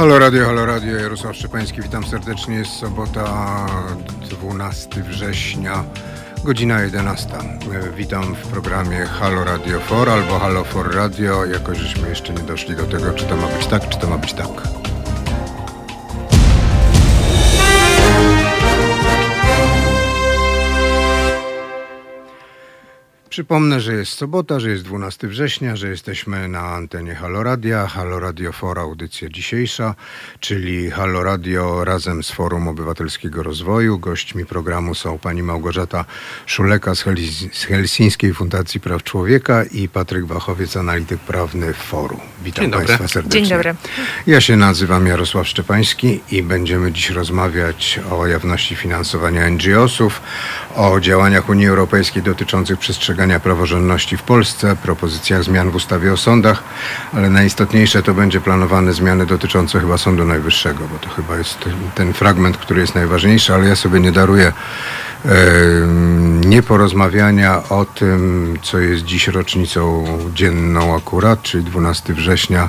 Halo Radio, Halo Radio, Jarosław Szczepański, witam serdecznie. Jest sobota, 12 września, godzina 11. Witam w programie Halo Radio 4 albo Halo 4 Radio. Jakoś żeśmy jeszcze nie doszli do tego, czy to ma być tak, czy to ma być tak. Przypomnę, że jest sobota, że jest 12 września, że jesteśmy na antenie Halo Radia, Halo Radio For audycja dzisiejsza, czyli Halo Radio razem z Forum Obywatelskiego Rozwoju. Gośćmi programu są pani Małgorzata Szuleka z, Hel- z Helsińskiej Fundacji Praw Człowieka i Patryk Wachowiec, analityk prawny Forum. Witam Dzień dobry. państwa serdecznie. Dzień dobry. Ja się nazywam Jarosław Szczepański i będziemy dziś rozmawiać o jawności finansowania NGO-sów, o działaniach Unii Europejskiej dotyczących przestrzegania praworządności w Polsce, propozycjach zmian w ustawie o sądach, ale najistotniejsze to będzie planowane zmiany dotyczące chyba Sądu Najwyższego, bo to chyba jest ten, fragment, który jest najważniejszy, ale ja sobie nie daruję nieporozmawiania o tym, co jest dziś rocznicą dzienną akurat, czyli 12 września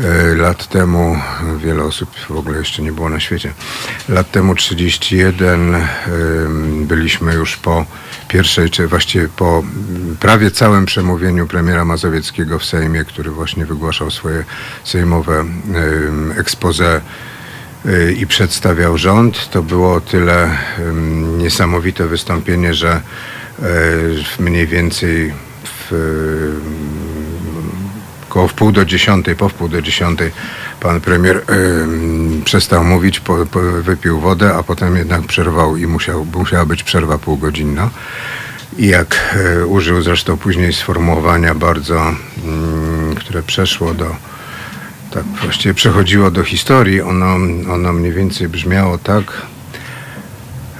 e, lat temu, wiele osób w ogóle jeszcze nie było na świecie, lat temu 31 e, byliśmy już po pierwszej, czy właściwie po prawie całym przemówieniu premiera Mazowieckiego w Sejmie, który właśnie wygłaszał swoje sejmowe expose y, i przedstawiał rząd. To było o tyle niesamowite wystąpienie, że w mniej więcej w, koło wpół do dziesiątej, po wpół do dziesiątej pan premier ym, przestał mówić, po, po, wypił wodę, a potem jednak przerwał i musiał, musiała być przerwa półgodzinna. I jak e, użył zresztą później sformułowania bardzo, mm, które przeszło do, tak właściwie przechodziło do historii, ono, ono mniej więcej brzmiało tak.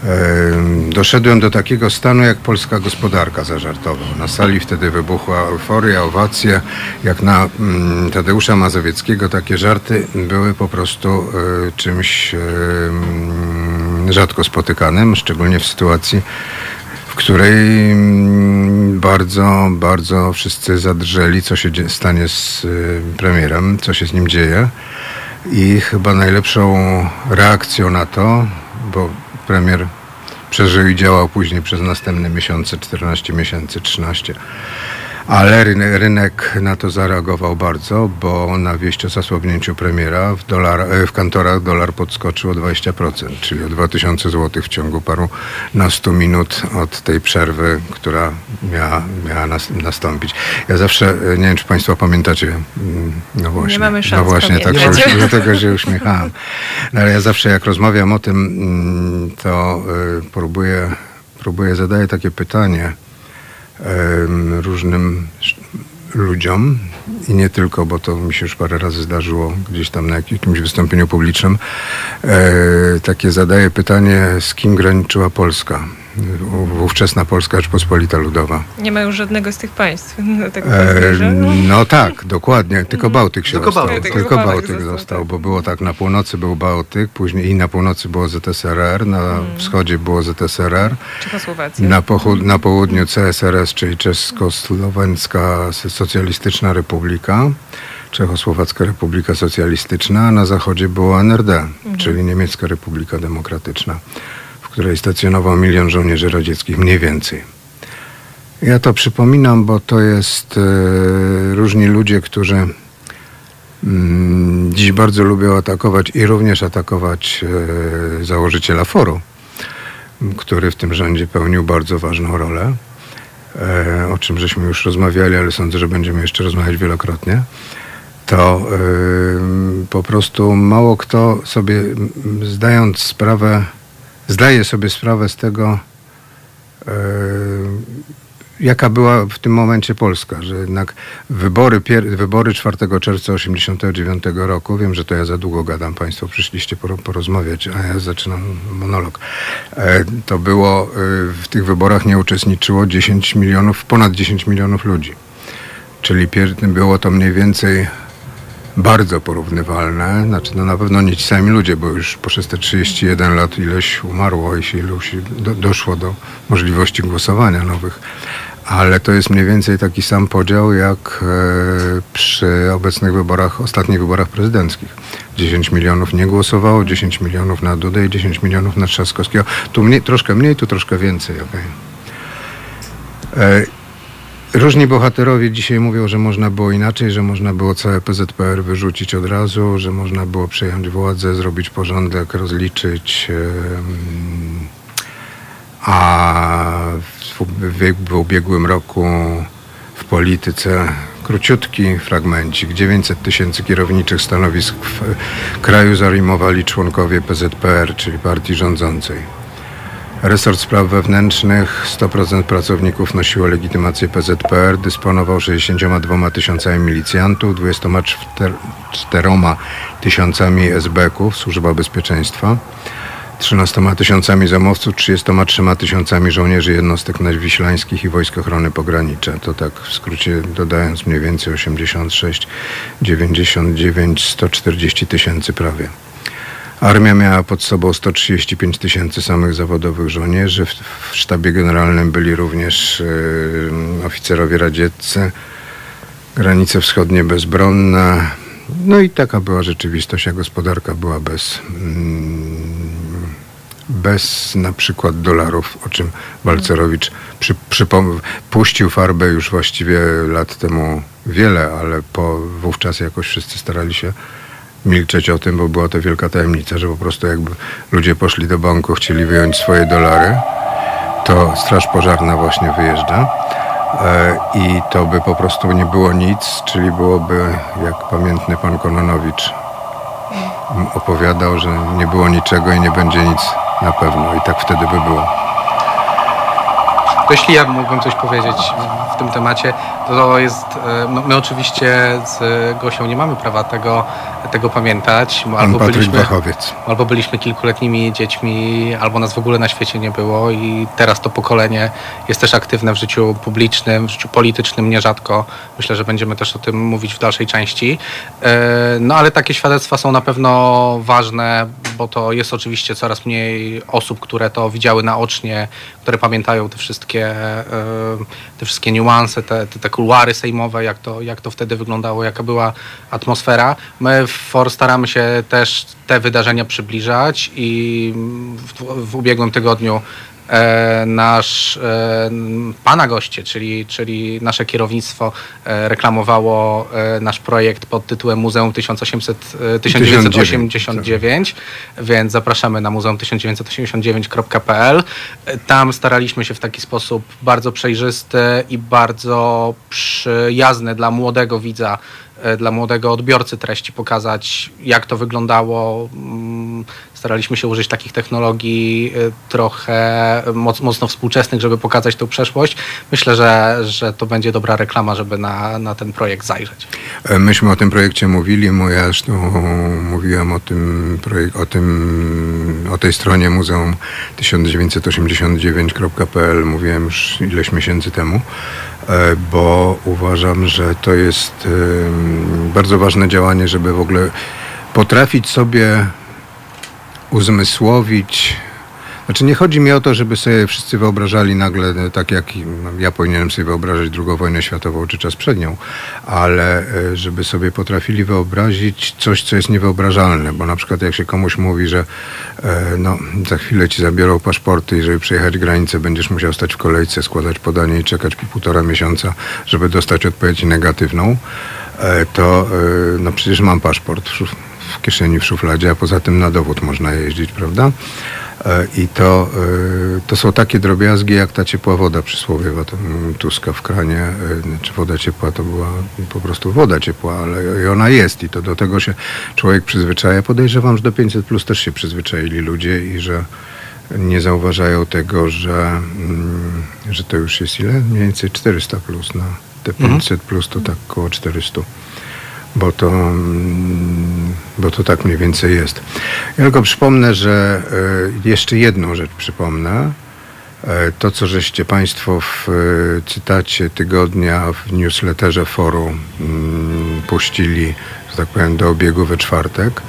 Em, Doszedłem do takiego stanu jak polska gospodarka, zażartował. Na sali wtedy wybuchła euforia, owacje. Jak na mm, Tadeusza Mazowieckiego takie żarty były po prostu e, czymś e, rzadko spotykanym, szczególnie w sytuacji, w której mm, bardzo, bardzo wszyscy zadrżeli, co się stanie z y, premierem, co się z nim dzieje. I chyba najlepszą reakcją na to, bo premier przeżył i działał później przez następne miesiące, 14 miesięcy, 13. Ale rynek, rynek na to zareagował bardzo, bo na wieść o zasłabnięciu premiera w, dolar, e, w kantorach dolar podskoczył o 20%, czyli o 2000 zł w ciągu paru nastu minut od tej przerwy, która miała, miała nas, nastąpić. Ja zawsze, e, nie wiem czy Państwo pamiętacie, mm, no właśnie, mamy szans no właśnie tak się, dlatego się uśmiechałem. No, ale ja zawsze jak rozmawiam o tym, mm, to y, próbuję, próbuję zadaję takie pytanie różnym ludziom i nie tylko, bo to mi się już parę razy zdarzyło gdzieś tam na jakimś wystąpieniu publicznym. E, takie zadaję pytanie, z kim graniczyła Polska? Ówczesna Polska Rzeczpospolita Ludowa. Nie ma już żadnego z tych państw do tego E, no tak, dokładnie. Tylko Bałtyk się Tylko dostał. Bałtyk. Tylko, Tylko Bałtyk Bałtyk został, został, tak. bo było tak, na północy był Bałtyk, później i na północy było ZSRR, na wschodzie było ZSRR, Czechosłowacja. na, pochód, na południu CSRS, czyli Czesko-Słoweńska Socjalistyczna Republika, Czechosłowacka Republika Socjalistyczna, a na zachodzie było NRD, czyli Niemiecka Republika Demokratyczna, której stacjonował milion żołnierzy radzieckich, mniej więcej. Ja to przypominam, bo to jest e, różni ludzie, którzy mm, dziś bardzo lubią atakować i również atakować e, założyciela foru, który w tym rządzie pełnił bardzo ważną rolę, e, o czym żeśmy już rozmawiali, ale sądzę, że będziemy jeszcze rozmawiać wielokrotnie. To po prostu mało kto sobie, zdając sprawę, zdaje sobie sprawę z tego, e, jaka była w tym momencie Polska, że jednak wybory, pier, wybory 4 czerwca 89 roku, wiem, że to ja za długo gadam, Państwo przyszliście poro- porozmawiać, a ja zaczynam monolog. E, to było, e, w tych wyborach nie uczestniczyło 10 milionów, ponad 10 milionów ludzi. Czyli pier, było to mniej więcej bardzo porównywalne. Znaczy, no na pewno nie ci sami ludzie, bo już przez te 31 lat ileś umarło i się iluś do, doszło do możliwości głosowania nowych. Ale to jest mniej więcej taki sam podział jak e, przy obecnych wyborach, ostatnich wyborach prezydenckich. 10 milionów nie głosowało, 10 milionów na Dudę i 10 milionów na Trzaskowskiego. Tu mniej, troszkę mniej, tu troszkę więcej. okej. Różni bohaterowie dzisiaj mówią, że można było inaczej, że można było całe PZPR wyrzucić od razu, że można było przejąć władzę, zrobić porządek, rozliczyć. A w ubiegłym roku w polityce króciutki fragmencik. 900 tysięcy kierowniczych stanowisk w kraju zajmowali członkowie PZPR, czyli partii rządzącej. Resort Spraw Wewnętrznych, 100% pracowników nosiło legitymację PZPR, dysponował 62 tysiącami milicjantów, 24 tysiącami SB-ków, Służba Bezpieczeństwa, 13 tysiącami zamowców, 33 tysiącami żołnierzy jednostek nadwiślańskich i Wojsk Ochrony Pogranicza. To tak w skrócie dodając mniej więcej 86, 99, 140 tysięcy prawie. Armia miała pod sobą 135 tysięcy samych zawodowych żołnierzy. W, w sztabie generalnym byli również e, oficerowie radzieccy, granice wschodnie bezbronne. No i taka była rzeczywistość, a gospodarka była bez, mm, bez na przykład dolarów, o czym Balcerowicz przy, puścił farbę już właściwie lat temu wiele, ale po, wówczas jakoś wszyscy starali się milczeć o tym, bo była to wielka tajemnica, że po prostu jakby ludzie poszli do banku, chcieli wyjąć swoje dolary, to Straż Pożarna właśnie wyjeżdża e, i to by po prostu nie było nic, czyli byłoby, jak pamiętny pan Kononowicz opowiadał, że nie było niczego i nie będzie nic na pewno i tak wtedy by było. Jeśli ja mógłbym coś powiedzieć tym temacie, to jest, e, no, my oczywiście z Gosią nie mamy prawa tego, tego pamiętać, Pan albo Patryk byliśmy, albo byliśmy kilkuletnimi dziećmi, albo nas w ogóle na świecie nie było i teraz to pokolenie jest też aktywne w życiu publicznym, w życiu politycznym nierzadko. Myślę, że będziemy też o tym mówić w dalszej części. E, No ale takie świadectwa są na pewno ważne, bo to jest oczywiście coraz mniej osób, które to widziały naocznie, które pamiętają te wszystkie, e, te wszystkie niuanse, te, te, te kuluary sejmowe, jak to, jak to wtedy wyglądało, jaka była atmosfera. My w FOR staramy się też te wydarzenia przybliżać i w, w ubiegłym tygodniu nasz e, pana goście, czyli, czyli nasze kierownictwo e, reklamowało e, nasz projekt pod tytułem Muzeum 1800, e, 1989, więc zapraszamy na muzeum 1989.pl. E, Tam staraliśmy się w taki sposób bardzo przejrzysty i bardzo przyjazny dla młodego widza e, dla młodego odbiorcy treści pokazać, jak to wyglądało. Staraliśmy się użyć takich technologii e, trochę moc, mocno współczesnych, żeby pokazać tą przeszłość. Myślę, że, że to będzie dobra reklama, żeby na, na ten projekt zajrzeć. E, Myśmy o tym projekcie mówili, ja zresztą mówiłem o tym, projek- o tym, o tej stronie muzeum 1989.pl, mówiłem już ileś miesięcy temu, e, bo uważam, że to jest bardzo ważne działanie, żeby w ogóle potrafić sobie uzmysłowić. Znaczy nie chodzi mi o to, żeby sobie wszyscy wyobrażali nagle, e, tak jak no, ja powinienem sobie wyobrażać II wojnę światową czy czas przed nią, ale e, żeby sobie potrafili wyobrazić coś, co jest niewyobrażalne, bo na przykład jak się komuś mówi, że e, no, za chwilę ci zabiorą paszporty i żeby przejechać granicę będziesz musiał stać w kolejce, składać podanie i czekać po półtora miesiąca, żeby dostać odpowiedź negatywną, to no przecież mam paszport w, kieszeni w szufladzie, a poza tym na dowód można jeździć, prawda? E, I to, e, to są takie drobiazgi jak ta ciepła woda przysłowiowa mm, Tuska w kranie. Znaczy woda ciepła to była po prostu woda ciepła, ale i ona jest i to do tego się człowiek przyzwyczaja. Podejrzewam, że do 500 plus też się przyzwyczaili ludzie i że nie zauważają tego, że, mm, że to już jest ile? Mniej więcej 400 plus. No. Te 500 plus to tak około 400 bo to, bo to tak mniej więcej jest. Ja tylko przypomnę, że e, jeszcze jedną rzecz przypomnę. E, To, co żeście Państwo w e, cytacie tygodnia w newsletterze forum mm, puścili, że tak powiem, do obiegu we czwartek.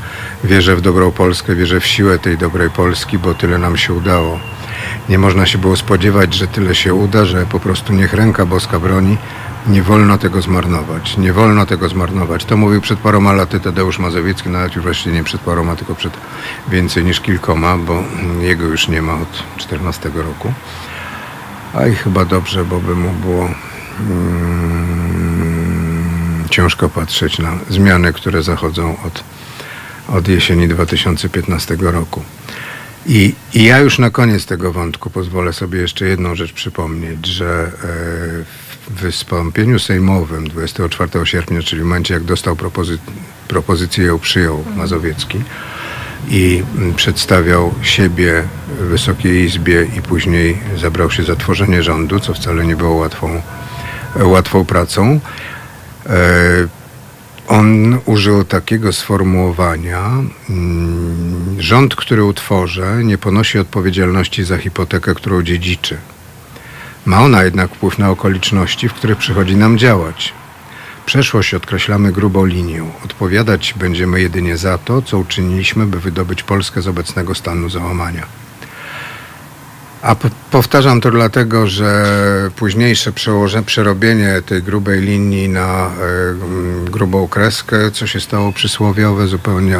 Wierzę w dobrą Polskę, wierzę w siłę tej dobrej Polski, bo tyle nam się udało. Nie można się było spodziewać, że tyle się uda, że po prostu niech ręka boska broni. Nie wolno tego zmarnować. Nie wolno tego zmarnować. To mówił przed paroma laty Tadeusz Mazowiecki, nawet właściwie nie przed paroma, tylko przed więcej niż kilkoma, bo jego już nie ma od 14 roku. A i chyba dobrze, bo by mu było mm, ciężko patrzeć na zmiany, które zachodzą od, od jesieni 2015 roku. I, I ja już na koniec tego wątku pozwolę sobie jeszcze jedną rzecz przypomnieć, że e, w wystąpieniu sejmowym 24 sierpnia, czyli w momencie jak dostał propozy- propozycję, ją przyjął Mazowiecki i mm, przedstawiał siebie Wysokiej Izbie i później zabrał się za tworzenie rządu, co wcale nie było łatwą, łatwą pracą. E, on użył takiego sformułowania: mm, Rząd, który utworzę, nie ponosi odpowiedzialności za hipotekę, którą dziedziczy. Ma ona jednak wpływ na okoliczności, w których przychodzi nam działać. Przeszłość określamy grubą linią. Odpowiadać będziemy jedynie za to, co uczyniliśmy, by wydobyć Polskę z obecnego stanu załamania. A powtarzam to dlatego, że późniejsze przerobienie tej grubej linii na mm, grubą kreskę, co się stało przysłowiowe, zupełnie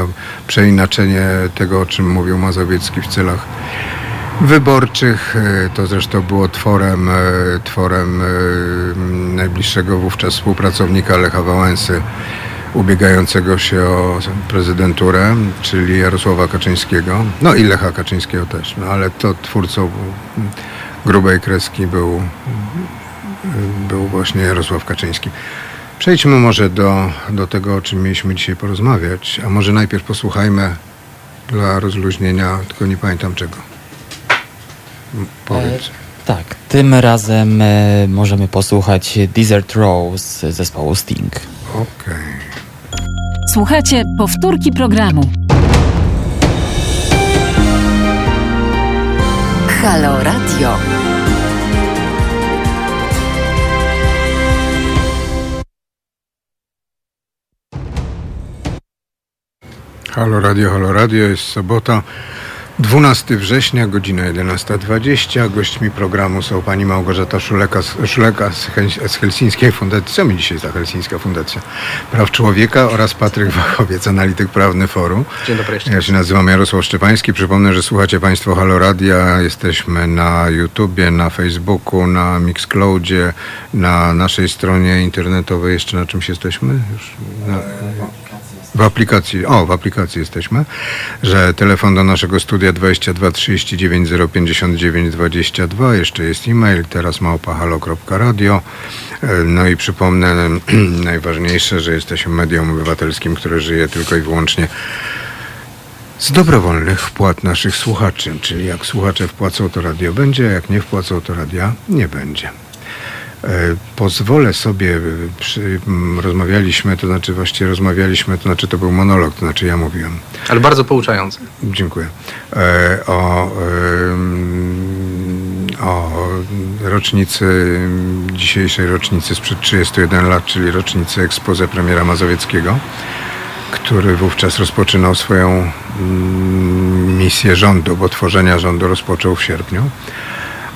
przeinaczenie tego, o czym mówił Mazowiecki w celach wyborczych. E, To zresztą było tworem, e, tworem e, najbliższego wówczas współpracownika Lecha Wałęsy, ubiegającego się o prezydenturę, czyli Jarosława Kaczyńskiego, no i Lecha Kaczyńskiego też, no ale to twórcą grubej kreski był, był właśnie Jarosław Kaczyński. Przejdźmy może do, do tego, o czym mieliśmy dzisiaj porozmawiać, a może najpierw posłuchajmy dla rozluźnienia, tylko nie pamiętam czego. Powiedz. Tak, tym razem e, możemy posłuchać Desert Rose zespołu Sting. Okej. Słuchajcie powtórki programu. Halo Radio. Halo Radio, Halo Radio, jest sobota, 12 września, godzina 11.20. Gośćmi programu są pani Małgorzata Szuleka, z- Szuleka z, Hel- z Helsińskiej Fundacji. Co mi dzisiaj za Helsińska Fundacja Praw Człowieka oraz Patryk Wachowiec, analityk prawny Forum. Dzień dobry jeszcze. Ja się nazywam Jarosław Szczepański. Przypomnę, że słuchacie Państwo Halo Radia. Jesteśmy na YouTubie, na Facebooku, na Mixcloudzie, na naszej stronie internetowej. Jeszcze na czymś jesteśmy? Już na, w aplikacji, o, w aplikacji jesteśmy, że telefon do naszego studia 22 39 059 22, jeszcze jest e-mail, teraz małpa.halo.radio. E, No i przypomnę najważniejsze, że jesteśmy medium obywatelskim, które żyje tylko i wyłącznie z dobrowolnych wpłat naszych słuchaczy, czyli jak słuchacze wpłacą, to radio będzie, jak nie wpłacą, to radia nie będzie. E, Pozwolę sobie, e, rozmawialiśmy, to znaczy właściwie rozmawialiśmy, to znaczy to był monolog, to znaczy ja mówiłem, Ale bardzo pouczający. dziękuję, e, o, o rocznicy, dzisiejszej rocznicy sprzed 31 lat, czyli rocznicy ekspoze premiera Mazowieckiego, który wówczas rozpoczynał swoją mm, misję rządu, bo tworzenia rządu rozpoczął w sierpniu.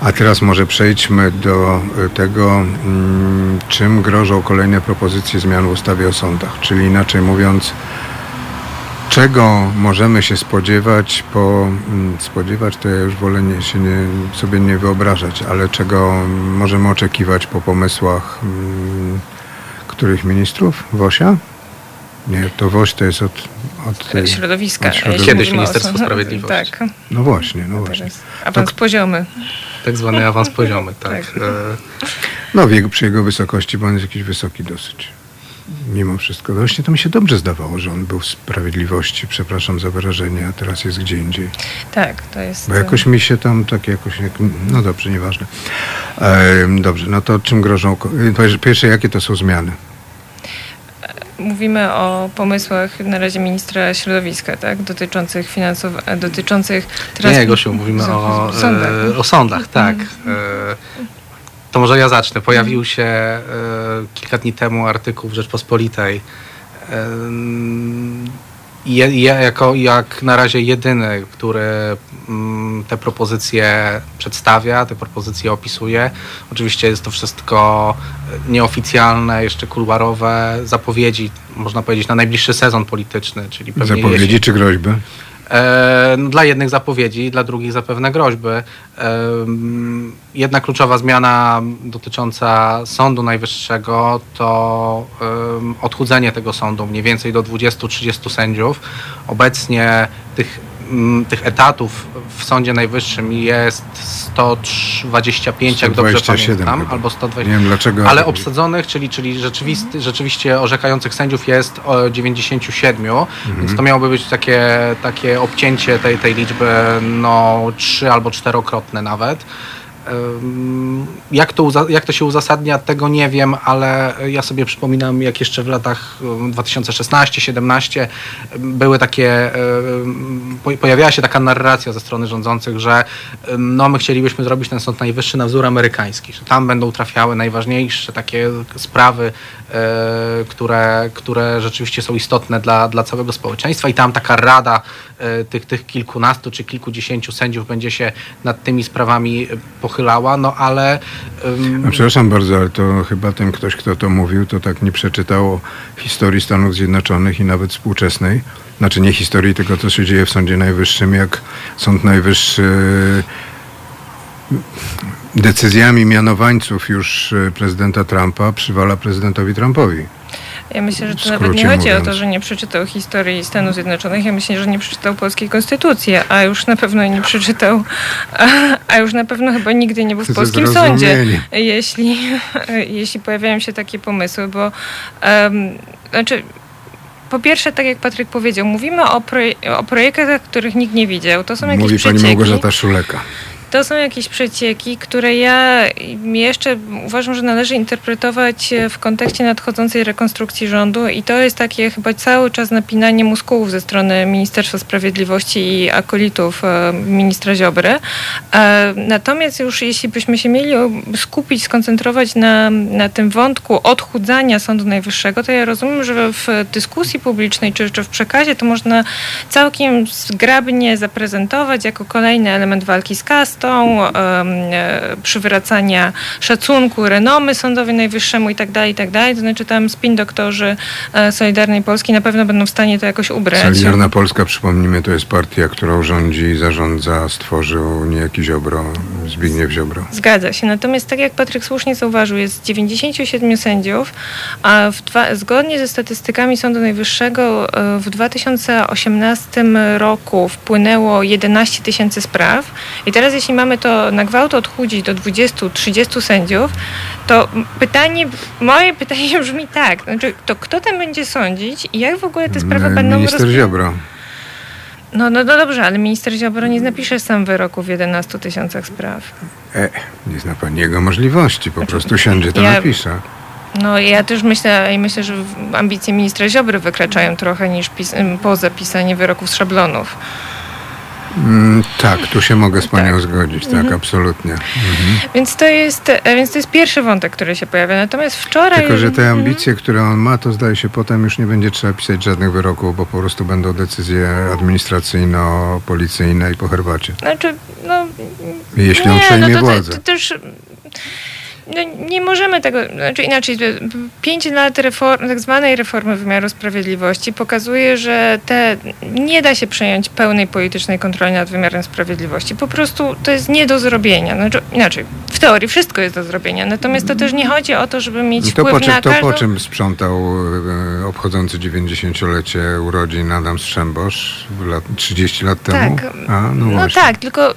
A teraz może przejdźmy do y, tego, mm, czym grożą kolejne propozycje zmian w ustawie o sądach, czyli inaczej mówiąc, czego możemy się spodziewać po mm, spodziewać to ja już wolę nie, się nie, sobie nie wyobrażać, ale czego możemy oczekiwać po pomysłach mm, których ministrów? Wosia? Nie, to Woś to jest od, od tej, Środowiska. od środowiska. Kiedyś Ministerstwo sąd- Sprawiedliwości. Tak, No właśnie, no właśnie. awans poziomy. Tak zwany awans poziomy, tak. Tak. E, No w jego, przy jego wysokości, bo on jest jakiś wysoki dosyć. Mimo wszystko. Właśnie to mi się dobrze zdawało, że on był w sprawiedliwości, przepraszam za wyrażenie, a teraz jest gdzie indziej. Tak, to jest... Bo jakoś mi się tam tak jakoś, jak, no dobrze, nieważne. E, dobrze, no to czym grożą, pierwsze jakie to są zmiany? Mówimy o pomysłach na razie ministra środowiska, tak? Dotyczących finansow... dotyczących... Nie, Gosiu, mówimy o, w sądach. e, o sądach, tak. E, to może ja zacznę. Pojawił się e, kilka dni temu artykuł w Rzeczpospolitej. Ja, ja jako jak na razie jedyny, który mm, te propozycje przedstawia, te propozycje opisuje. Oczywiście jest to wszystko nieoficjalne, jeszcze kuluarowe zapowiedzi, można powiedzieć, na najbliższy sezon polityczny, czyli pewnie Zapowiedzi czy groźby? E, no, dla jednych zapowiedzi, dla drugich zapewne groźby. Em, Jedna kluczowa zmiana dotycząca Sądu Najwyższego to odchudzenie tego sądu mniej więcej do 20-30 sędziów. Obecnie tych, tych etatów w Sądzie Najwyższym jest 125, jak dobrze 127 pamiętam, chyba. albo 120. Nie wiem dlaczego. Ale obsadzonych, czyli, czyli rzeczywisty, rzeczywiście orzekających sędziów jest o 97, więc to miałoby być takie, takie obcięcie tej, tej liczby no trzy albo czterokrotne nawet. Jak to, jak to się uzasadnia, tego nie wiem, ale ja sobie przypominam, jak jeszcze w latach 2016-17 były takie, pojawiała się taka narracja ze strony rządzących, że no, my chcielibyśmy zrobić ten Sąd Najwyższy na wzór amerykański, że tam będą trafiały najważniejsze takie sprawy, e, które, które rzeczywiście są istotne dla, dla całego społeczeństwa i tam taka rada e, tych, tych kilkunastu czy kilkudziesięciu sędziów będzie się nad tymi sprawami e, pochylała, no ale A przepraszam bardzo, ale to chyba ten ktoś, kto to mówił, to tak nie przeczytał historii Stanów Zjednoczonych i nawet współczesnej. Znaczy nie historii, tylko co się dzieje w Sądzie Najwyższym, jak Sąd Najwyższy decyzjami mianowańców już e, prezydenta Trumpa przywala prezydentowi Trumpowi. Ja myślę, że to nawet nie chodzi o to, mówiąc. że nie przeczytał historii Stanów Zjednoczonych. Ja myślę, że nie przeczytał polskiej konstytucji, a już na pewno nie przeczytał, a, a już na pewno chyba nigdy nie był w polskim sądzie, jeśli, jeśli pojawiają się takie pomysły, bo um, znaczy. Po pierwsze, tak jak Patryk powiedział, mówimy o, proje- o projektach, których nikt nie widział. To są jakieś Mówi pani przecieki. Małgorzata Szuleka. To są jakieś przecieki, które ja jeszcze uważam, że należy interpretować w kontekście nadchodzącej rekonstrukcji rządu i to jest takie chyba cały czas napinanie muskułów ze strony Ministerstwa Sprawiedliwości i akolitów e, ministra Ziobry. E, Natomiast już jeśli byśmy się mieli skupić, skoncentrować na, na tym wątku odchudzania Sądu Najwyższego, to ja rozumiem, że w dyskusji publicznej czy, czy w przekazie to można całkiem zgrabnie zaprezentować jako kolejny element walki z kastą, em, e, przywracania szacunku, renomy Sądowi Najwyższemu i tak dalej, i tak. To znaczy tam spin doktorzy e, Solidarnej Polski na pewno będą w stanie to jakoś ubrać. Solidarna Polska, przypomnijmy, to jest partia, którą rządzi i zarządza, stworzył niejaki Ziobro, Zbigniew Ziobro. Zgadza się. Natomiast tak jak Patryk słusznie zauważył, jest 97 sędziów, a dwa, zgodnie ze statystykami Sądu Najwyższego e, w 2018 roku wpłynęło 11 tysięcy spraw i teraz jeśli mamy to na gwałt odchudzić do 20-30 sędziów, to pytanie, moje pytanie brzmi tak, znaczy, to kto tam będzie sądzić i jak w ogóle te sprawy Mm, będą Minister Ziobro. No, no, no dobrze, ale minister Ziobro nie napisze sam wyroku w 11 tysiącach spraw. E, nie zna pani jego możliwości, po prostu siądzie, to ja- napisze. No ja też myślę i myślę, że ambicje ministra Ziobry wykraczają trochę niż pis- poza pisanie wyroków z szablonów. Mm, tak, tu się mogę z panią Tak. zgodzić, tak, Mhm. absolutnie. Mhm. Więc to jest, e, więc to jest pierwszy wątek, który się pojawia. Natomiast wczoraj... Tylko, że te Mhm. ambicje, które on ma, to zdaje się potem już nie będzie trzeba pisać żadnych wyroków, bo po prostu będą decyzje administracyjno-policyjne i po herbacie. Znaczy, no... Jeśli on nie, przejmie no to, władzę. To, to też... No, nie możemy tego, znaczy inaczej, pięć lat reform, tak zwanej reformy wymiaru sprawiedliwości pokazuje, że te, nie da się przejąć pełnej politycznej kontroli nad wymiarem sprawiedliwości. Po prostu to jest nie do zrobienia. Znaczy, inaczej, w teorii wszystko jest do zrobienia, natomiast to też nie chodzi o to, żeby mieć To wpływ po, czym, na to każdą... po czym sprzątał e, obchodzący 90-lecie urodzin Adam Strzembosz lat, 30 lat temu? Tak. A, no, No tak, tylko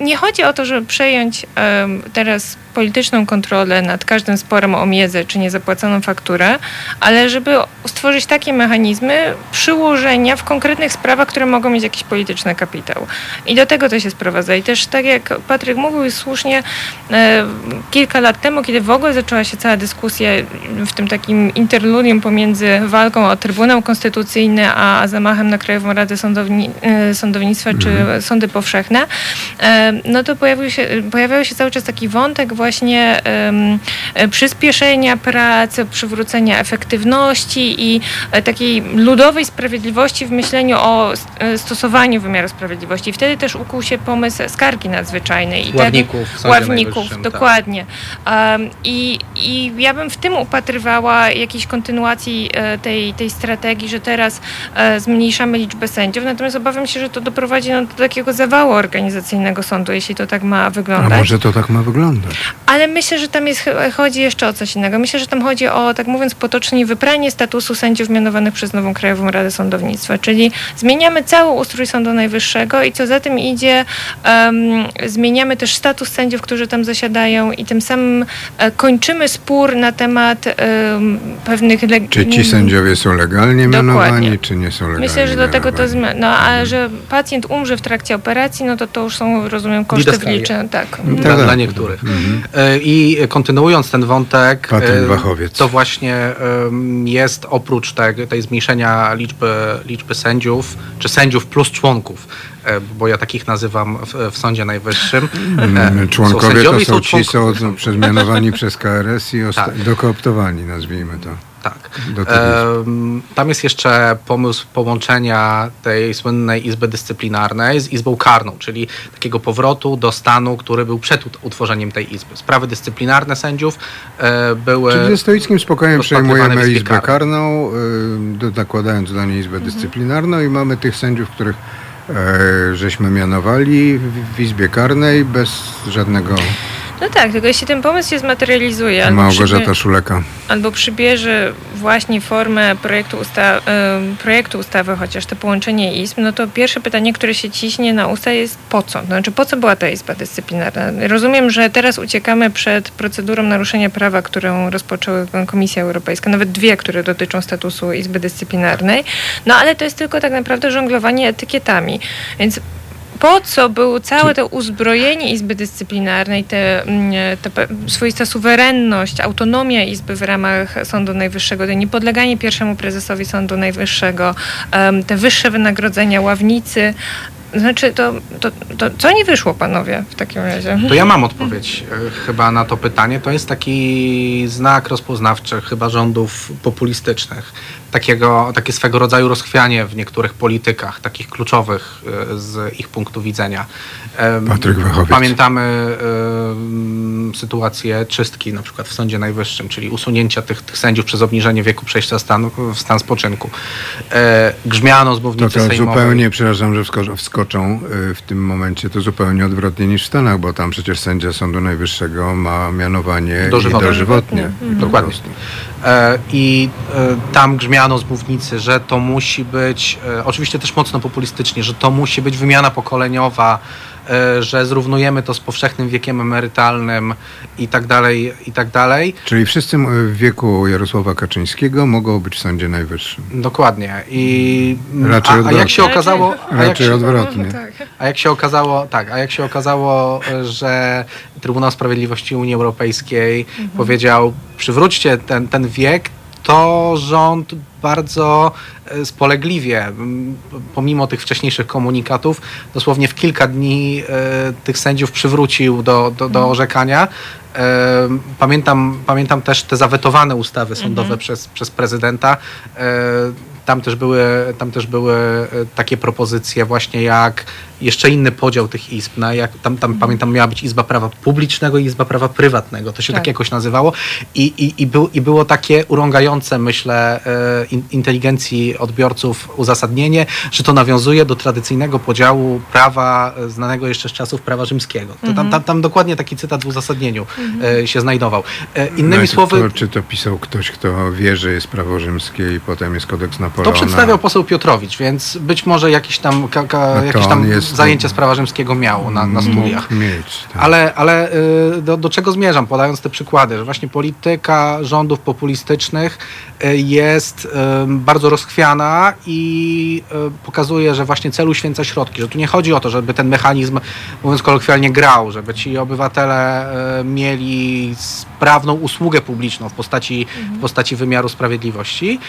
nie chodzi o to, żeby przejąć em, teraz polityczną kontrolę nad każdym sporem o miedzę czy niezapłaconą fakturę, ale żeby stworzyć takie mechanizmy przyłożenia w konkretnych sprawach, które mogą mieć jakiś polityczny kapitał. I do tego to się sprowadza. I też tak jak Patryk mówił słusznie, e, kilka lat temu, kiedy w ogóle zaczęła się cała dyskusja w tym takim interludium pomiędzy walką o Trybunał Konstytucyjny, a, zamachem na Krajową Radę Sądowni, e, Sądownictwa czy sądy powszechne, e, no to pojawił się, pojawiał się cały czas taki wątek właśnie właśnie e, przyspieszenia pracy, przywrócenia efektywności i e, takiej ludowej sprawiedliwości w myśleniu o e, stosowaniu wymiaru sprawiedliwości. I wtedy też ukuł się pomysł skargi nadzwyczajnej. I Ławników Sądzie Ławników, tak. dokładnie. Um, i, I ja bym w tym upatrywała jakiejś kontynuacji e, tej, tej strategii, że teraz e, zmniejszamy liczbę sędziów, natomiast obawiam się, że to doprowadzi no, do takiego zawału organizacyjnego sądu, jeśli to tak ma A wyglądać. może to tak ma wyglądać? Ale myślę, że tam jest, chodzi jeszcze o coś innego. Myślę, że tam chodzi o, tak mówiąc potocznie, wypranie statusu sędziów mianowanych przez nową Krajową Radę Sądownictwa. Czyli zmieniamy cały ustrój Sądu Najwyższego i co za tym idzie, em, zmieniamy też status sędziów, którzy tam zasiadają i tym samym e, kończymy spór na temat em, pewnych... leg- Czy ci sędziowie są legalnie Dokładnie. mianowani, czy nie są legalnie Myślę, że do tego to zmia- No, a że pacjent umrze w trakcie operacji, no to to już są, rozumiem, koszty wliczone. Tak. No Dla, tak. dla niektórych. Mhm. E, I kontynuując ten wątek, e, to właśnie jest oprócz tej, tej zmniejszenia liczby, liczby sędziów, czy sędziów plus członków, e, bo ja takich nazywam w, w Sądzie Najwyższym. Mm, Członkowie sędziowie, to są ci, członko- są przemianowani przez KRS i Tak. dokooptowani, nazwijmy to. Tak. Tam jest jeszcze pomysł połączenia tej słynnej Izby Dyscyplinarnej z Izbą Karną, czyli takiego powrotu do stanu, który był przed ut- utworzeniem tej Izby. Sprawy dyscyplinarne sędziów e, były... Czyli ze stoickim spokojem przejmujemy Izbę. Karną, y, nakładając do niej Izbę Dyscyplinarną i mamy tych sędziów, których e, żeśmy mianowali w, w Izbie Karnej bez żadnego No tak, tylko jeśli ten pomysł się zmaterializuje albo, Małgorzata przybie- Szuleka. albo przybierze właśnie formę projektu, usta- projektu ustawy, chociaż to połączenie izb, no to pierwsze pytanie, które się ciśnie na usta jest po co? Znaczy po co była ta izba dyscyplinarna? Rozumiem, że teraz uciekamy przed procedurą naruszenia prawa, którą rozpoczęła Komisja Europejska, nawet dwie, które dotyczą statusu izby dyscyplinarnej, no ale to jest tylko tak naprawdę żonglowanie etykietami, więc po co było całe to uzbrojenie Izby Dyscyplinarnej, te, mm, te swoista suwerenność, autonomia Izby w ramach Sądu Najwyższego, to niepodleganie pierwszemu prezesowi Sądu Najwyższego, te wyższe wynagrodzenia ławnicy. Znaczy, to, to, to co nie wyszło, panowie, w takim razie? To ja mam odpowiedź e, chyba na to pytanie. To jest taki znak rozpoznawczy chyba rządów populistycznych. Takiego, takie swego rodzaju rozchwianie w niektórych politykach, takich kluczowych e, z ich punktu widzenia. Patryk Wachowiec. Pamiętamy sytuację czystki na przykład w Sądzie Najwyższym, czyli usunięcia tych, tych sędziów przez obniżenie wieku przejścia stanu, w stan spoczynku. E, grzmiano z To, mównicy to sejmowej. zupełnie, przepraszam, że wskoczą, wskoczą y, w tym momencie, to zupełnie odwrotnie niż w Stanach, bo tam przecież sędzia Sądu Najwyższego ma mianowanie Dożywotnie. dożywotnie. Mhm. Dokładnie. E, I e, tam grzmiano z mównicy, że to musi być, e, oczywiście też mocno populistycznie, że to musi być wymiana pokoleniowa, że zrównujemy to z powszechnym wiekiem emerytalnym i tak dalej, i tak dalej. Czyli wszyscy w wieku Jarosława Kaczyńskiego mogą być w Sądzie Najwyższym. Dokładnie. I Raczej a, a odwrotnie. jak się okazało, a jak Raczej się, odwrotnie. Tak. a jak się okazało, tak, a jak się okazało, e, że Trybunał Sprawiedliwości Unii Europejskiej powiedział, przywróćcie ten, ten wiek, to rząd bardzo e, spolegliwie, pomimo tych wcześniejszych komunikatów, dosłownie w kilka dni e, tych sędziów przywrócił do, do, do orzekania. E, Pamiętam, pamiętam też te zawetowane ustawy sądowe przez, przez prezydenta. Tam też, były, tam też były takie propozycje właśnie jak jeszcze inny podział tych izb. Na jak, tam, tam pamiętam miała być Izba Prawa Publicznego i Izba Prawa Prywatnego. To się tak, Tak. jakoś nazywało. I, i, i, był, I było takie urągające, myślę, e, in, inteligencji odbiorców uzasadnienie, że to nawiązuje do tradycyjnego podziału prawa e, znanego jeszcze z czasów prawa rzymskiego. To tam, tam, tam dokładnie taki cytat w uzasadnieniu e, się znajdował. E, innymi Najpierw słowy, To, czy to pisał ktoś, kto wie, że jest prawo rzymskie i potem jest kodeks Napoleona? to przedstawiał poseł Piotrowicz, więc być może jakieś tam, ka, ka, No on tam jest- zajęcia z prawa rzymskiego miał na, na studiach. Mieć. Tak. Ale, ale y, do, do czego zmierzam, podając te przykłady, że właśnie polityka rządów populistycznych y, jest bardzo rozchwiana i y, pokazuje, że właśnie celu święca środki, że tu nie chodzi o to, żeby ten mechanizm, mówiąc kolokwialnie, grał, żeby ci obywatele mieli sprawną usługę publiczną w postaci, w postaci wymiaru sprawiedliwości,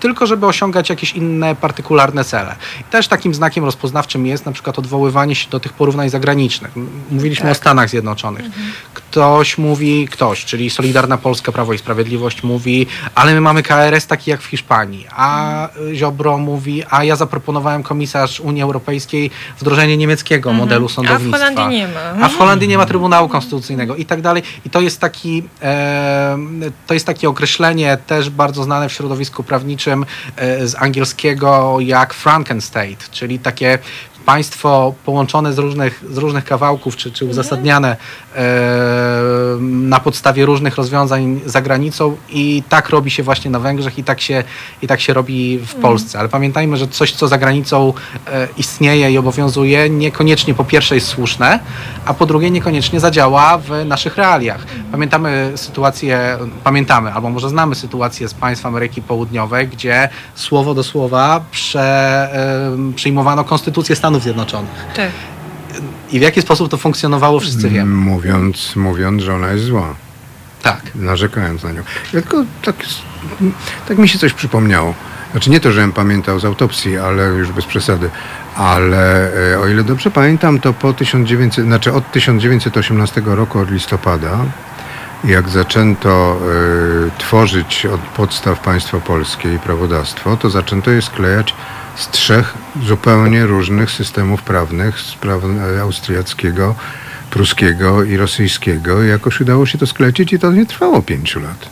tylko żeby osiągać jakieś inne partykularne cele. I też takim znakiem rozpoznawczym jest na przykład przykład odwoływanie się do tych porównań zagranicznych. Mówiliśmy Tak. o Stanach Zjednoczonych. Ktoś mówi, ktoś, czyli Solidarna Polska, Prawo i Sprawiedliwość mówi, ale my mamy KRS taki jak w Hiszpanii, a Ziobro mówi, a ja zaproponowałem komisarz Unii Europejskiej wdrożenie niemieckiego modelu A w sądownictwa. Holandii nie ma. A w Holandii nie ma Trybunału Konstytucyjnego i tak dalej. I to jest taki, e, to jest takie określenie też bardzo znane w środowisku prawniczym e, z angielskiego jak Frankenstate, czyli takie państwo połączone z różnych, z różnych kawałków, czy, czy uzasadniane e, na podstawie różnych rozwiązań za granicą i tak robi się właśnie na Węgrzech i tak się, i tak się robi w Polsce. Ale pamiętajmy, że coś, co za granicą e, istnieje i obowiązuje, niekoniecznie po pierwsze jest słuszne, a po drugie niekoniecznie zadziała w naszych realiach. Pamiętamy sytuację, pamiętamy, albo może znamy sytuację z państw Ameryki Południowej, gdzie słowo do słowa prze, e, przyjmowano konstytucję Stanów Zjednoczonych. Tak. I w jaki sposób to funkcjonowało, wszyscy wiemy. Mówiąc, mówiąc, że ona jest zła. Tak. narzekając na nią. Ja tylko tak, tak mi się coś przypomniało. Znaczy nie to, żebym pamiętał z autopsji, ale już bez przesady. Ale e, o ile dobrze pamiętam, to po 1900, znaczy od 1918 roku, od listopada, jak zaczęto e, tworzyć od podstaw państwo polskie i prawodawstwo, to zaczęto je sklejać z trzech zupełnie różnych systemów prawnych, z prawa e, austriackiego, pruskiego i rosyjskiego. I jakoś udało się to sklecić i to nie trwało pięciu lat.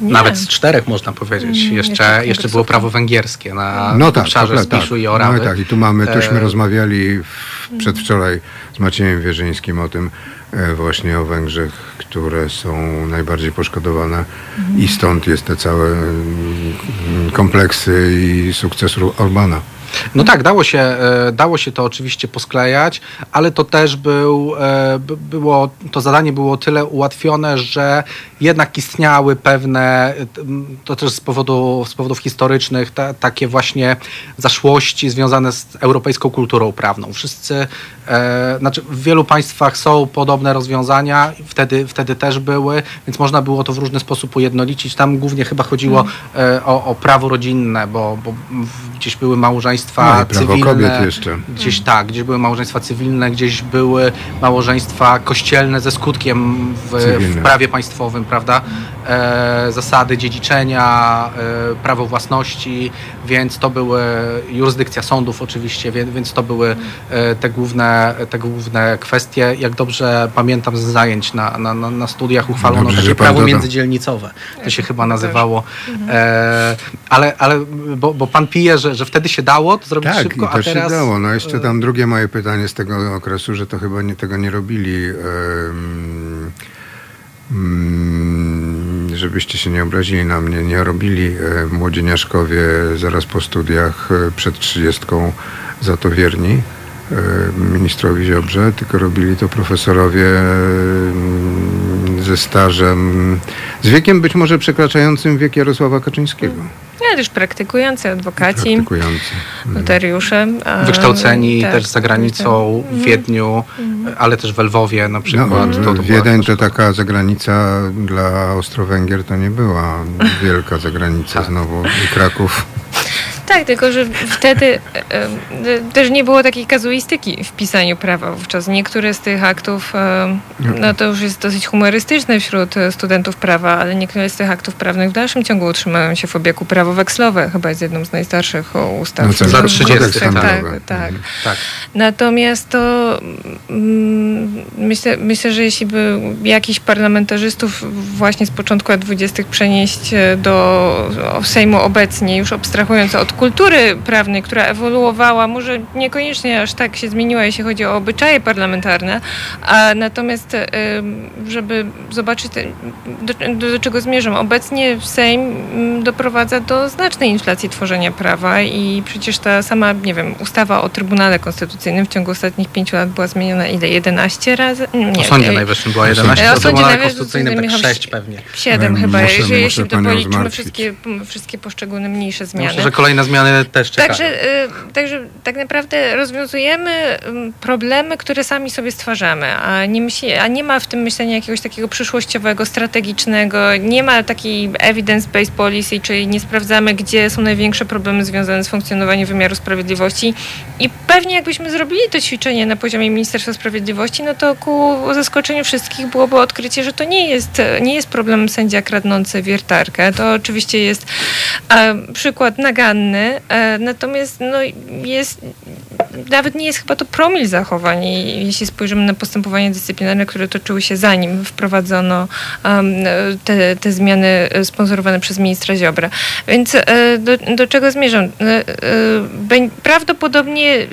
Nie. Nawet z czterech można powiedzieć. Mm, Jeszcze, jeszcze jeszcze tak było prawo węgierskie na No tak, obszarze tak, tak. Spiszu i No Orawy. i tak, i tu mamy, tuśmy E, rozmawiali w, przedwczoraj z Maciejem Wierzyńskim o tym e, właśnie o Węgrzech, które są najbardziej poszkodowane i stąd jest te całe mm, kompleksy i sukces Orbana. No tak, dało się, e, dało się to oczywiście posklejać, ale to też był, e, by- było, to zadanie było tyle ułatwione, że jednak istniały pewne, to też z, powodu, z powodów historycznych, ta, takie właśnie zaszłości związane z europejską kulturą prawną. Wszyscy, e, znaczy w wielu państwach są podobne rozwiązania, wtedy, wtedy też były, więc można było to w różny sposób ujednolicić. Tam głównie chyba chodziło e, o, o prawo rodzinne, bo, bo gdzieś były małżeństwa No i prawo cywilne. kobiet jeszcze. Gdzieś tak, gdzieś były małżeństwa cywilne, gdzieś były małżeństwa kościelne ze skutkiem w, w prawie państwowym, prawda? E, zasady dziedziczenia, e, prawo własności, więc to były jurysdykcja sądów oczywiście, więc, więc to były e, te główne, te główne kwestie. Jak dobrze pamiętam z zajęć na, na, na, na studiach uchwalono Dobrze, takie prawo międzydzielnicowe. To się chyba nazywało. E, ale ale bo, bo pan pije, że, że wtedy się dało to zrobić Tak, szybko, i to a teraz... się dało. No jeszcze tam drugie moje pytanie z tego okresu, że to chyba nie, tego nie robili. mm, żebyście się nie obrazili na mnie, nie robili e, młodzieniaszkowie zaraz po studiach e, przed trzydziestką za to wierni ministrowi Ziobrze, tylko robili to profesorowie mm, ze stażem, z wiekiem być może przekraczającym wiek Jarosława Kaczyńskiego. Ja też praktykujący adwokaci, Praktykujący. notariusze. wykształceni tak, też za granicą, w Wiedniu, ale też w Lwowie na przykład. No, to, to była Wiedeń to taka zagranica dla Austro-Węgier to nie była wielka zagranica Tak. znowu i Kraków. Tak, tylko że wtedy e, e, też nie było takiej kazuistyki w pisaniu prawa wówczas. Niektóre z tych aktów, e, no to już jest dosyć humorystyczne wśród e, studentów prawa, ale niektóre z tych aktów prawnych w dalszym ciągu utrzymają się w obiegu prawo wekslowe, chyba jest jedną z najstarszych ustaw. No, za w- 30 kodeks tak. tak, tak. Tak. Natomiast to mm, myślę, myślę, że jeśli by jakiś parlamentarzystów właśnie z początku lat 20. przenieść e, do Sejmu obecnie, już abstrahując od kultury prawnej, która ewoluowała, może niekoniecznie aż tak się zmieniła, jeśli chodzi o obyczaje parlamentarne, a natomiast e, żeby zobaczyć, do, do, czego zmierzam. Obecnie Sejm mm, doprowadza do znacznej inflacji tworzenia prawa i przecież ta sama, nie wiem, ustawa o Trybunale Konstytucyjnym w ciągu ostatnich pięciu lat była zmieniona ile? 11 razy? Nie, O Sądzie e, Najwyższym była O 11, Sądzie o Trybunale Konstytucyjnym tak Michał- 6 pewnie. Siedem Ja chyba, muszę- jeżeli muszę jeśli wszystkie, wszystkie poszczególne mniejsze zmiany. Myślę, że kolejne zmiany też czekają. Także, y, także tak naprawdę rozwiązujemy ym, problemy, które sami sobie stwarzamy, a nie, myśli, a nie ma w tym myślenia jakiegoś takiego przyszłościowego, strategicznego, nie ma takiej evidence-based policy, czyli nie sprawdzamy, gdzie są największe problemy związane z funkcjonowaniem wymiaru sprawiedliwości i pewnie jakbyśmy zrobili to ćwiczenie na poziomie Ministerstwa Sprawiedliwości, no to ku zaskoczeniu wszystkich byłoby odkrycie, że to nie jest, nie jest problem sędzia kradnący wiertarkę. To oczywiście jest e, przykład naganny, e, natomiast no, jest, nawet nie jest chyba to promil zachowań, jeśli spojrzymy na postępowania dyscyplinarne, które toczyły się zanim wprowadzono te, te zmiany e, sponsorowane przez ministra Ziobra. Więc e, do, do czego zmierzam? Prawdopodobnie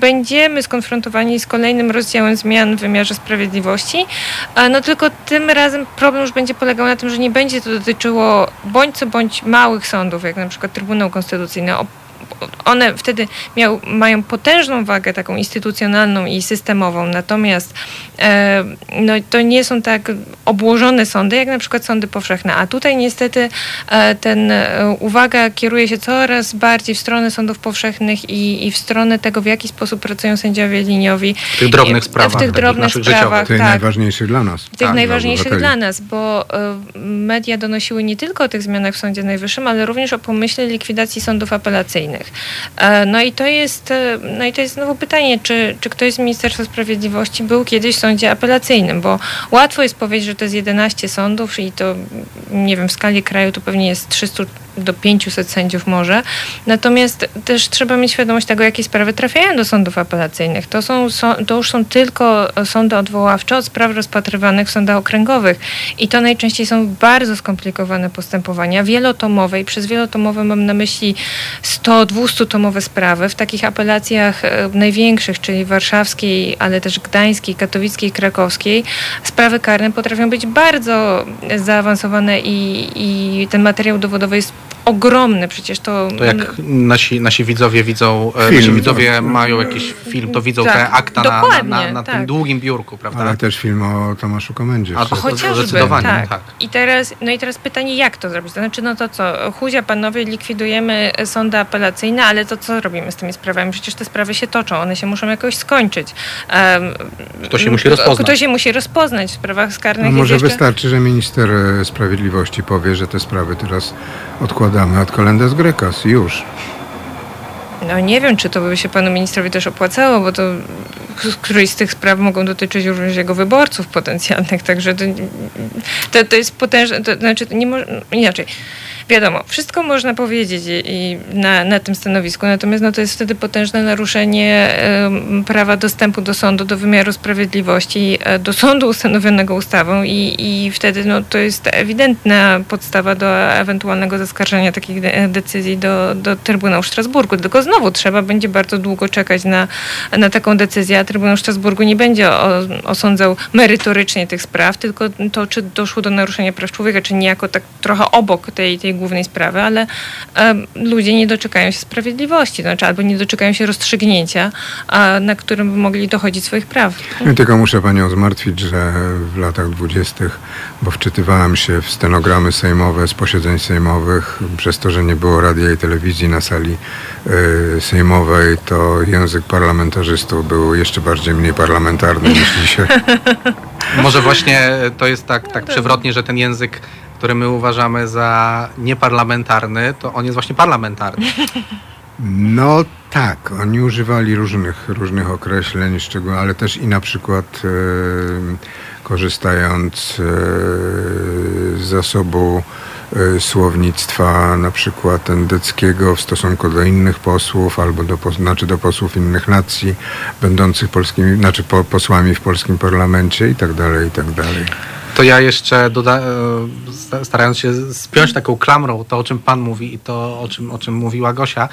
będziemy skonfrontowani z kolejnym rozdziałem zmian w wymiarze sprawiedliwości, no tylko tym razem problem już będzie polegał na tym, że nie będzie to dotyczyło bądź co bądź małych sądów, jak na przykład Trybunał Konstytucyjny. O- One wtedy miał, mają potężną wagę taką instytucjonalną i systemową, natomiast e, no, to nie są tak obłożone sądy, jak na przykład sądy powszechne. A tutaj niestety e, ten e, uwaga kieruje się coraz bardziej w stronę sądów powszechnych i, i w stronę tego, w jaki sposób pracują sędziowie liniowi. W tych drobnych sprawach, W tych drobnych naszych sprawach, życiowych. Tych tak najważniejszych dla nas. tych Tak, najważniejszych obywateli. dla nas, bo y, media donosiły nie tylko o tych zmianach w Sądzie Najwyższym, ale również o pomyśle likwidacji sądów apelacyjnych. E, No i to jest, e, no i to jest znowu pytanie, czy, czy ktoś z Ministerstwa Sprawiedliwości był kiedyś w sądzie apelacyjnym, bo łatwo jest powiedzieć, że to jest 11 sądów i to, nie wiem, w skali kraju to pewnie jest 300 do 500 sędziów może. Natomiast też trzeba mieć świadomość tego, jakie sprawy trafiają do sądów apelacyjnych. To, są, to już są tylko sądy odwoławcze od spraw rozpatrywanych w sądach okręgowych. I to najczęściej są bardzo skomplikowane postępowania, wielotomowe i przez wielotomowe mam na myśli 100-200 tomowe sprawy. W takich apelacjach e, największych, czyli warszawskiej, ale też gdańskiej, katowickiej, krakowskiej, sprawy karne potrafią być bardzo zaawansowane i, i ten materiał dowodowy jest ogromny. Przecież to... To jak nasi, nasi widzowie widzą, e, Film. nasi widzowie mają jakiś film, to widzą Tak, te akta na, na, na, na tak. tym długim biurku, prawda? Ale też film o Tomaszu Komendzie. A to- Chociażby, Zdecydowanie, tak. tak. I teraz, no i teraz pytanie, jak to zrobić? To znaczy, no to co, chuzia panowie, likwidujemy sądy apelacyjne, ale to co robimy z tymi sprawami? Przecież te sprawy się toczą, one się muszą jakoś skończyć. Um, Kto się musi rozpoznać. Kto się musi rozpoznać w sprawach skarnych. No może jeszcze... wystarczy, że minister e, sprawiedliwości powie, że te sprawy teraz odkładamy od kolendas grecas i już. No nie wiem, czy to by się panu ministrowi też opłacało, bo to któryś z tych spraw mogą dotyczyć również jego wyborców potencjalnych, także to, to, to jest potężne, to znaczy nie mo- inaczej. Wiadomo, wszystko można powiedzieć i, na, na tym stanowisku, natomiast no, to jest wtedy potężne naruszenie prawa dostępu do sądu, do wymiaru sprawiedliwości, e, do sądu ustanowionego ustawą i, i wtedy no, to jest ewidentna podstawa do ewentualnego zaskarżenia takich de- decyzji do, do Trybunału Strasburgu. Tylko znowu trzeba będzie bardzo długo czekać na, na taką decyzję, a Trybunał Strasburgu nie będzie o, osądzał merytorycznie tych spraw, tylko to, czy doszło do naruszenia praw człowieka, czy niejako tak trochę obok tej, tej głównej sprawy, ale em, ludzie nie doczekają się sprawiedliwości, znaczy albo nie doczekają się rozstrzygnięcia, a, na którym by mogli dochodzić swoich praw. Ja tylko muszę panią zmartwić, że w latach dwudziestych, bo wczytywałem się w stenogramy sejmowe z posiedzeń sejmowych, przez to, że nie było radia i telewizji na sali sejmowej, to język parlamentarzystów był jeszcze bardziej mniej parlamentarny niż dzisiaj. Może właśnie to jest tak, tak przewrotnie, że ten język, który my uważamy za nieparlamentarny, to on jest właśnie parlamentarny. No tak, oni używali różnych, różnych określeń, szczegół, ale też i na przykład e, korzystając e, z zasobu e, słownictwa na przykład endeckiego w stosunku do innych posłów albo do, znaczy do posłów innych nacji będących polskimi, znaczy po, posłami w polskim parlamencie i tak dalej, i tak dalej. To ja jeszcze doda- e, sta- starając się spiąć taką klamrą to, o czym Pan mówi i to, o czym, o czym mówiła Gosia.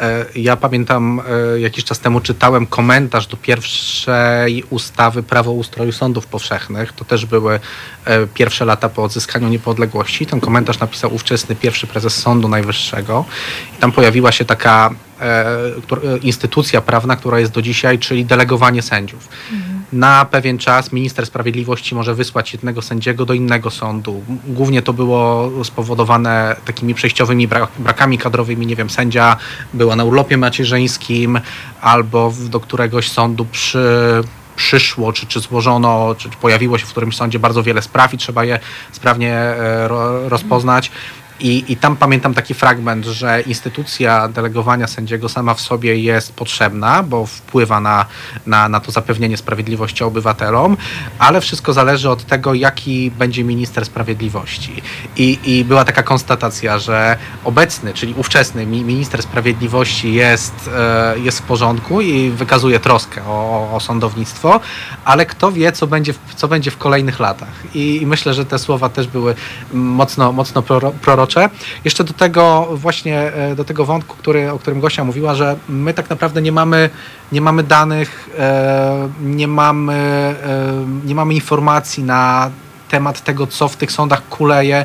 e, Ja pamiętam, e, jakiś czas temu czytałem komentarz do pierwszej ustawy Prawo ustroju sądów powszechnych. To też były pierwsze lata po odzyskaniu niepodległości. Ten komentarz napisał ówczesny pierwszy prezes Sądu Najwyższego. I tam pojawiła się taka instytucja prawna, która jest do dzisiaj, czyli delegowanie sędziów. Na pewien czas minister sprawiedliwości może wysłać jednego sędziego do innego sądu. Głównie to było spowodowane takimi przejściowymi bra- brakami kadrowymi. Nie wiem, sędzia była na urlopie macierzyńskim albo do któregoś sądu przy przyszło, czy, czy złożono, czy, pojawiło się w którymś sądzie bardzo wiele spraw i trzeba je sprawnie e, ro, rozpoznać. I, I tam pamiętam taki fragment, że instytucja delegowania sędziego sama w sobie jest potrzebna, bo wpływa na, na, na to zapewnienie sprawiedliwości obywatelom, ale wszystko zależy od tego, jaki będzie minister sprawiedliwości. I, i była taka konstatacja, że obecny, czyli ówczesny mi- minister sprawiedliwości jest, e, jest w porządku i wykazuje troskę o, o sądownictwo, ale kto wie, co będzie w, co będzie w kolejnych latach. I, I myślę, że te słowa też były mocno, mocno proro, prorocze. Jeszcze do tego właśnie, e, do tego wątku, który, o którym Gosia mówiła, że my tak naprawdę nie mamy, nie mamy danych, e, nie mamy, e, nie mamy informacji na temat tego, co w tych sądach kuleje. E,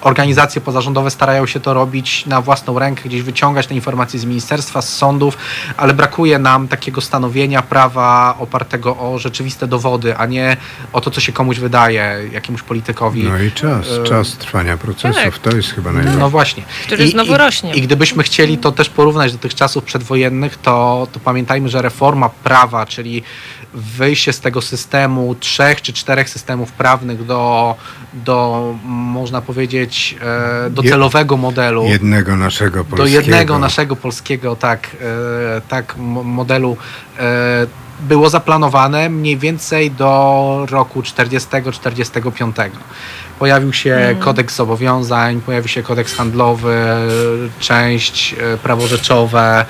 Organizacje pozarządowe starają się to robić na własną rękę, gdzieś wyciągać te informacje z ministerstwa, z sądów, ale brakuje nam takiego stanowienia prawa opartego o rzeczywiste dowody, a nie o to, co się komuś wydaje, jakiemuś politykowi. No i czas, czas trwania procesów, tak. to jest chyba no najważniejsze. właśnie. Który znowu i, rośnie. I gdybyśmy chcieli to też porównać do tych czasów przedwojennych, to, to pamiętajmy, że reforma prawa, czyli wyjście z tego systemu trzech czy czterech systemów prawnych do, do można powiedzieć, e, do celowego modelu. Jednego naszego do polskiego. jednego naszego polskiego tak, e, tak mo- modelu e, było zaplanowane mniej więcej do roku 40-45. Pojawił się kodeks zobowiązań, pojawił się kodeks handlowy, część e, prawo rzeczowe. e,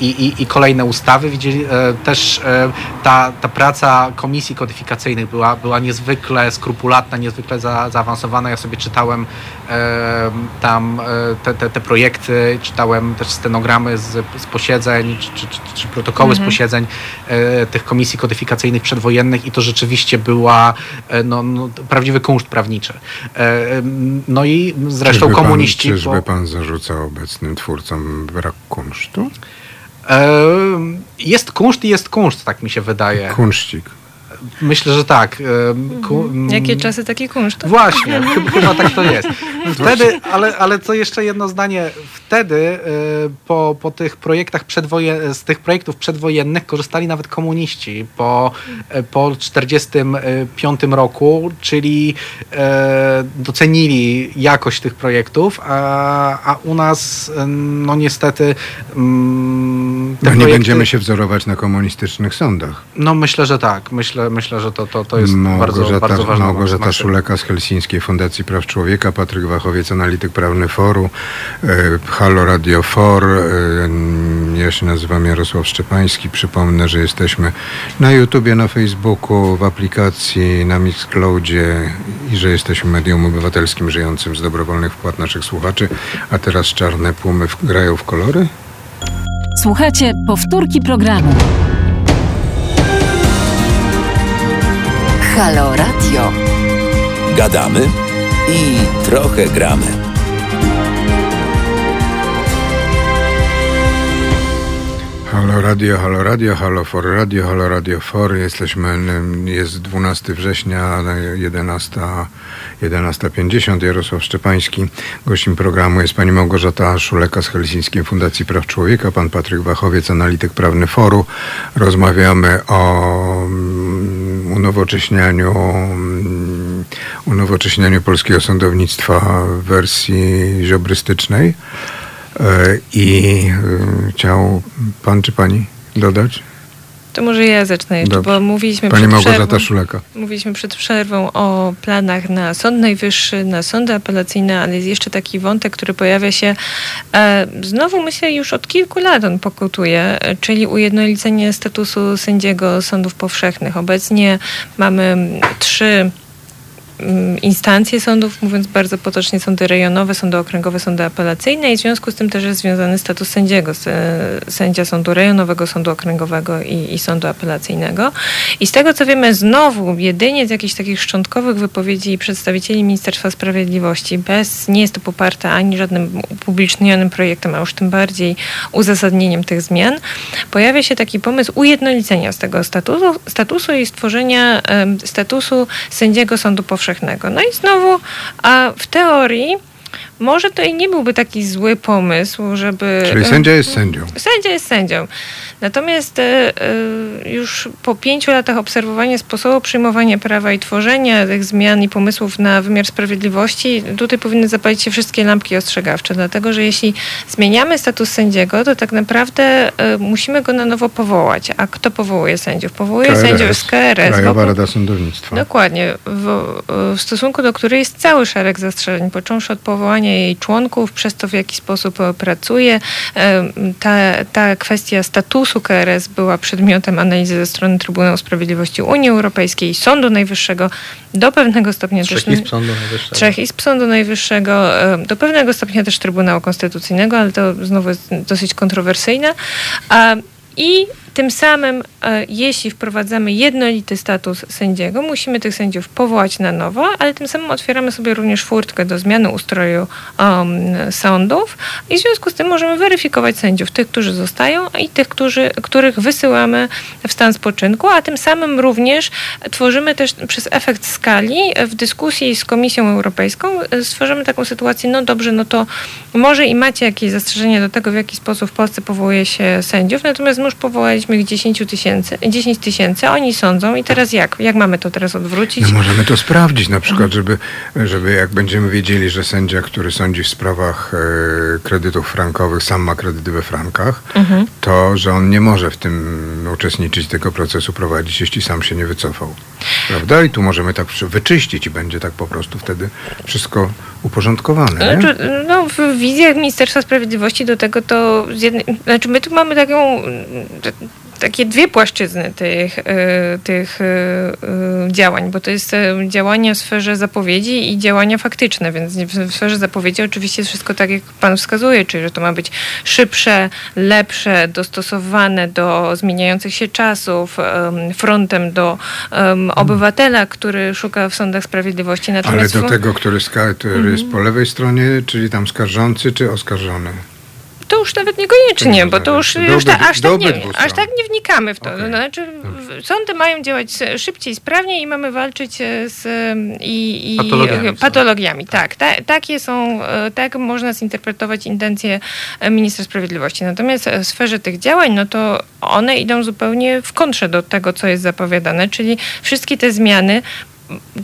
I, i, I kolejne ustawy. Widzieli, e, też e, ta, ta praca komisji kodyfikacyjnych była, była niezwykle skrupulatna, niezwykle za, zaawansowana. Ja sobie czytałem e, tam e, te, te, te projekty, czytałem też stenogramy z, z posiedzeń, czy, czy, czy, czy protokoły z posiedzeń e, tych komisji kodyfikacyjnych przedwojennych i to rzeczywiście była e, no, no, prawdziwy kunszt prawniczy. E, no i zresztą Czyżby komuniści... Pan, czyżby po- pan zarzucał obecnym twórcom brak kunsztu? E, Jest kunszt i jest kunszt, tak mi się wydaje. Kunszcik. Myślę, że tak. E, ku- Mhm. Jakie czasy, taki kunszt. Właśnie, chyba, tak to jest. Wtedy, ale, ale co jeszcze jedno zdanie, wtedy e, po, po tych projektach przedwojen, z tych projektów przedwojennych korzystali nawet komuniści po, e, po 45 roku, czyli e, docenili jakość tych projektów, a, a u nas no niestety mm, No nie projekty- będziemy się wzorować na komunistycznych sądach. No myślę, że tak. Myślę, myślę że to, to, to jest bardzo, bardzo ważne. Małgorzata Szuleka z Helsińskiej Fundacji Praw Człowieka, Patryk Wachowiec, analityk prawny Foru, e, Halo Radio For, e, ja się nazywam Jarosław Szczepański. Przypomnę, że jesteśmy na YouTubie, na Facebooku, w aplikacji, na Mixcloudzie i że jesteśmy medium obywatelskim żyjącym z dobrowolnych wpłat naszych słuchaczy. A teraz czarne pumy grają w kolory? Słuchajcie powtórki programu. Halo Radio. Gadamy i trochę gramy. Halo Radio, Halo Radio, Halo For Radio, Halo Radio For. Jesteśmy, jest 12 września, 11, 11.50. Jarosław Szczepański. Gościem programu jest pani Małgorzata Szuleka z Helsińskiej Fundacji Praw Człowieka, pan Patryk Wachowiec, analityk prawny Foru. Rozmawiamy o mm, unowocześnianiu, mm, unowocześnianiu polskiego sądownictwa w wersji ziobrystycznej. E, I e, chciał pan czy pani dodać? To może ja zacznę jeszcze, Dobrze. bo mówiliśmy Pani przed Małgorzata przerwą, Szuleka. mówiliśmy przed przerwą o planach na Sąd Najwyższy, na sądy apelacyjne, ale jest jeszcze taki wątek, który pojawia się e, znowu myślę już od kilku lat on pokutuje, czyli ujednolicenie statusu sędziego sądów powszechnych. Obecnie mamy trzy instancje sądów, mówiąc bardzo potocznie, sądy rejonowe, sądy okręgowe, sądy apelacyjne i w związku z tym też jest związany status sędziego, sędzia sądu rejonowego, sądu okręgowego i, i sądu apelacyjnego. I z tego co wiemy, znowu jedynie z jakichś takich szczątkowych wypowiedzi przedstawicieli Ministerstwa Sprawiedliwości, bez, nie jest to poparte ani żadnym upublicznionym projektem, a już tym bardziej uzasadnieniem tych zmian, pojawia się taki pomysł ujednolicenia z tego statusu, statusu i stworzenia statusu sędziego sądu powszechnego. No i znowu, a w teorii może to i nie byłby taki zły pomysł, żeby... Czyli sędzia jest sędzią. Sędzia jest sędzią. Natomiast e, e, już po pięciu latach obserwowania sposobu przyjmowania prawa i tworzenia tych zmian i pomysłów na wymiar sprawiedliwości, tutaj powinny zapalić się wszystkie lampki ostrzegawcze, dlatego że jeśli zmieniamy status sędziego, to tak naprawdę e, musimy go na nowo powołać. A kto powołuje sędziów? Powołuje sędziów z KRS. Krajowa wokół- Rada Sądownictwa. Dokładnie, w, w stosunku do której jest cały szereg zastrzeżeń, począwszy od powołania jej członków, przez to w jaki sposób pracuje. Ta, ta kwestia statusu KRS była przedmiotem analizy ze strony Trybunału Sprawiedliwości Unii Europejskiej, Sądu Najwyższego, do pewnego stopnia Trzech też... izb Sądu Najwyższego. Trzech izb Sądu Najwyższego, e, do pewnego stopnia też Trybunału Konstytucyjnego, ale to znowu jest dosyć kontrowersyjne. I tym samym, e, jeśli wprowadzamy jednolity status sędziego, musimy tych sędziów powołać na nowo, ale tym samym otwieramy sobie również furtkę do zmiany ustroju um, sądów i w związku z tym możemy weryfikować sędziów, tych, którzy zostają i tych, którzy, których wysyłamy w stan spoczynku, a tym samym również tworzymy też przez efekt skali e, w dyskusji z Komisją Europejską e, stworzymy taką sytuację, no dobrze, no to może i macie jakieś zastrzeżenia do tego, w jaki sposób w Polsce powołuje się sędziów, natomiast my już powołaliśmy ich 10 tysięcy, 10 tysięcy, oni sądzą i teraz jak? Jak mamy to teraz odwrócić? No możemy to sprawdzić na przykład, żeby, żeby jak będziemy wiedzieli, że sędzia, który sądzi w sprawach e, kredytów frankowych, sam ma kredyty we frankach, Mhm. to że on nie może w tym uczestniczyć tego procesu prowadzić, jeśli sam się nie wycofał. Prawda? I tu możemy tak wyczyścić i będzie tak po prostu wtedy wszystko uporządkowane. Znaczy, no, w wizjach Ministerstwa Sprawiedliwości do tego to. Z jednej, znaczy, my tu mamy taką. Takie dwie płaszczyzny tych, y, tych y, y, działań, bo to jest działania w sferze zapowiedzi i działania faktyczne, więc w sferze zapowiedzi oczywiście jest wszystko tak, jak Pan wskazuje, czyli że to ma być szybsze, lepsze, dostosowane do zmieniających się czasów, em, frontem do em, obywatela, który szuka w sądach sprawiedliwości. Ale Natomiast do fu- tego, który, ska, który jest po lewej stronie, czyli tam skarżący czy oskarżony. To już nawet niekoniecznie, bo to już, już ta, aż, tak nie, aż tak nie wnikamy w to. Okej. Znaczy, w- sądy mają działać szybciej, sprawniej i mamy walczyć e, z em, i, i Patologiami patologiami. Tak, ta, takie są, e, tak można zinterpretować intencje e, ministra sprawiedliwości. Natomiast w sferze tych działań, no to one idą zupełnie w kontrze do tego, co jest zapowiadane, czyli wszystkie te zmiany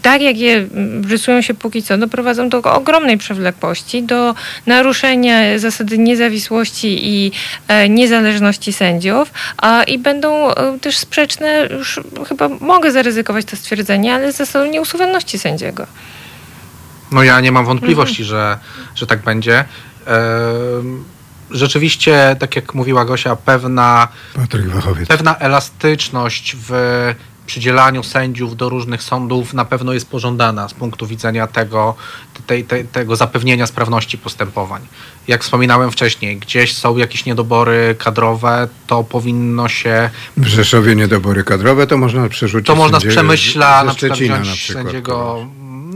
tak jak je rysują się póki co, doprowadzą do ogromnej przewlekłości, do naruszenia zasady niezawisłości i e, niezależności sędziów a, i będą e, też sprzeczne, już chyba mogę zaryzykować to stwierdzenie, ale z zasadą nieusuwalności sędziego. No ja nie mam wątpliwości, że, że tak będzie. Ehm, Rzeczywiście, tak jak mówiła Gosia, pewna, pewna elastyczność w przydzielaniu sędziów do różnych sądów na pewno jest pożądana z punktu widzenia tego, tej, tej, tego zapewnienia sprawności postępowań. Jak wspominałem wcześniej, gdzieś są jakieś niedobory kadrowe, to powinno się W Rzeszowie niedobory kadrowe to można przerzucić To można z Przemyśla ze na przykład wziąć na przykład. sędziego.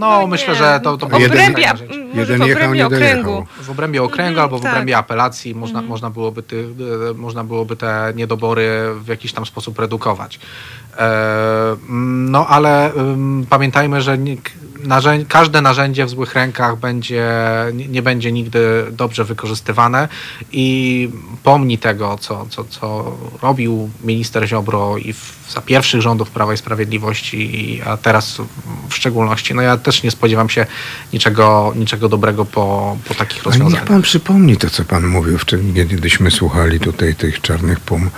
No, No myślę, nie, że to, to Jeden- rzecz. m, może Jeden w jechał, obrębie dojechał. okręgu. w obrębie okręgu Mhm, albo w tak. obrębie apelacji można, Mhm. można, byłoby ty, e, można byłoby te niedobory w jakiś tam sposób redukować. E, no ale ym, pamiętajmy, że nie, każde narzędzie w złych rękach będzie, nie, będzie nigdy dobrze wykorzystywane i pomni tego, co, co, co robił minister Ziobro i w, za pierwszych rządów Prawa i Sprawiedliwości, a teraz w szczególności. No ja też nie spodziewam się niczego, niczego dobrego po, po takich A niech rozwiązaniach. pan przypomni to, co pan mówił kiedyśmy słuchali tutaj tych czarnych pum,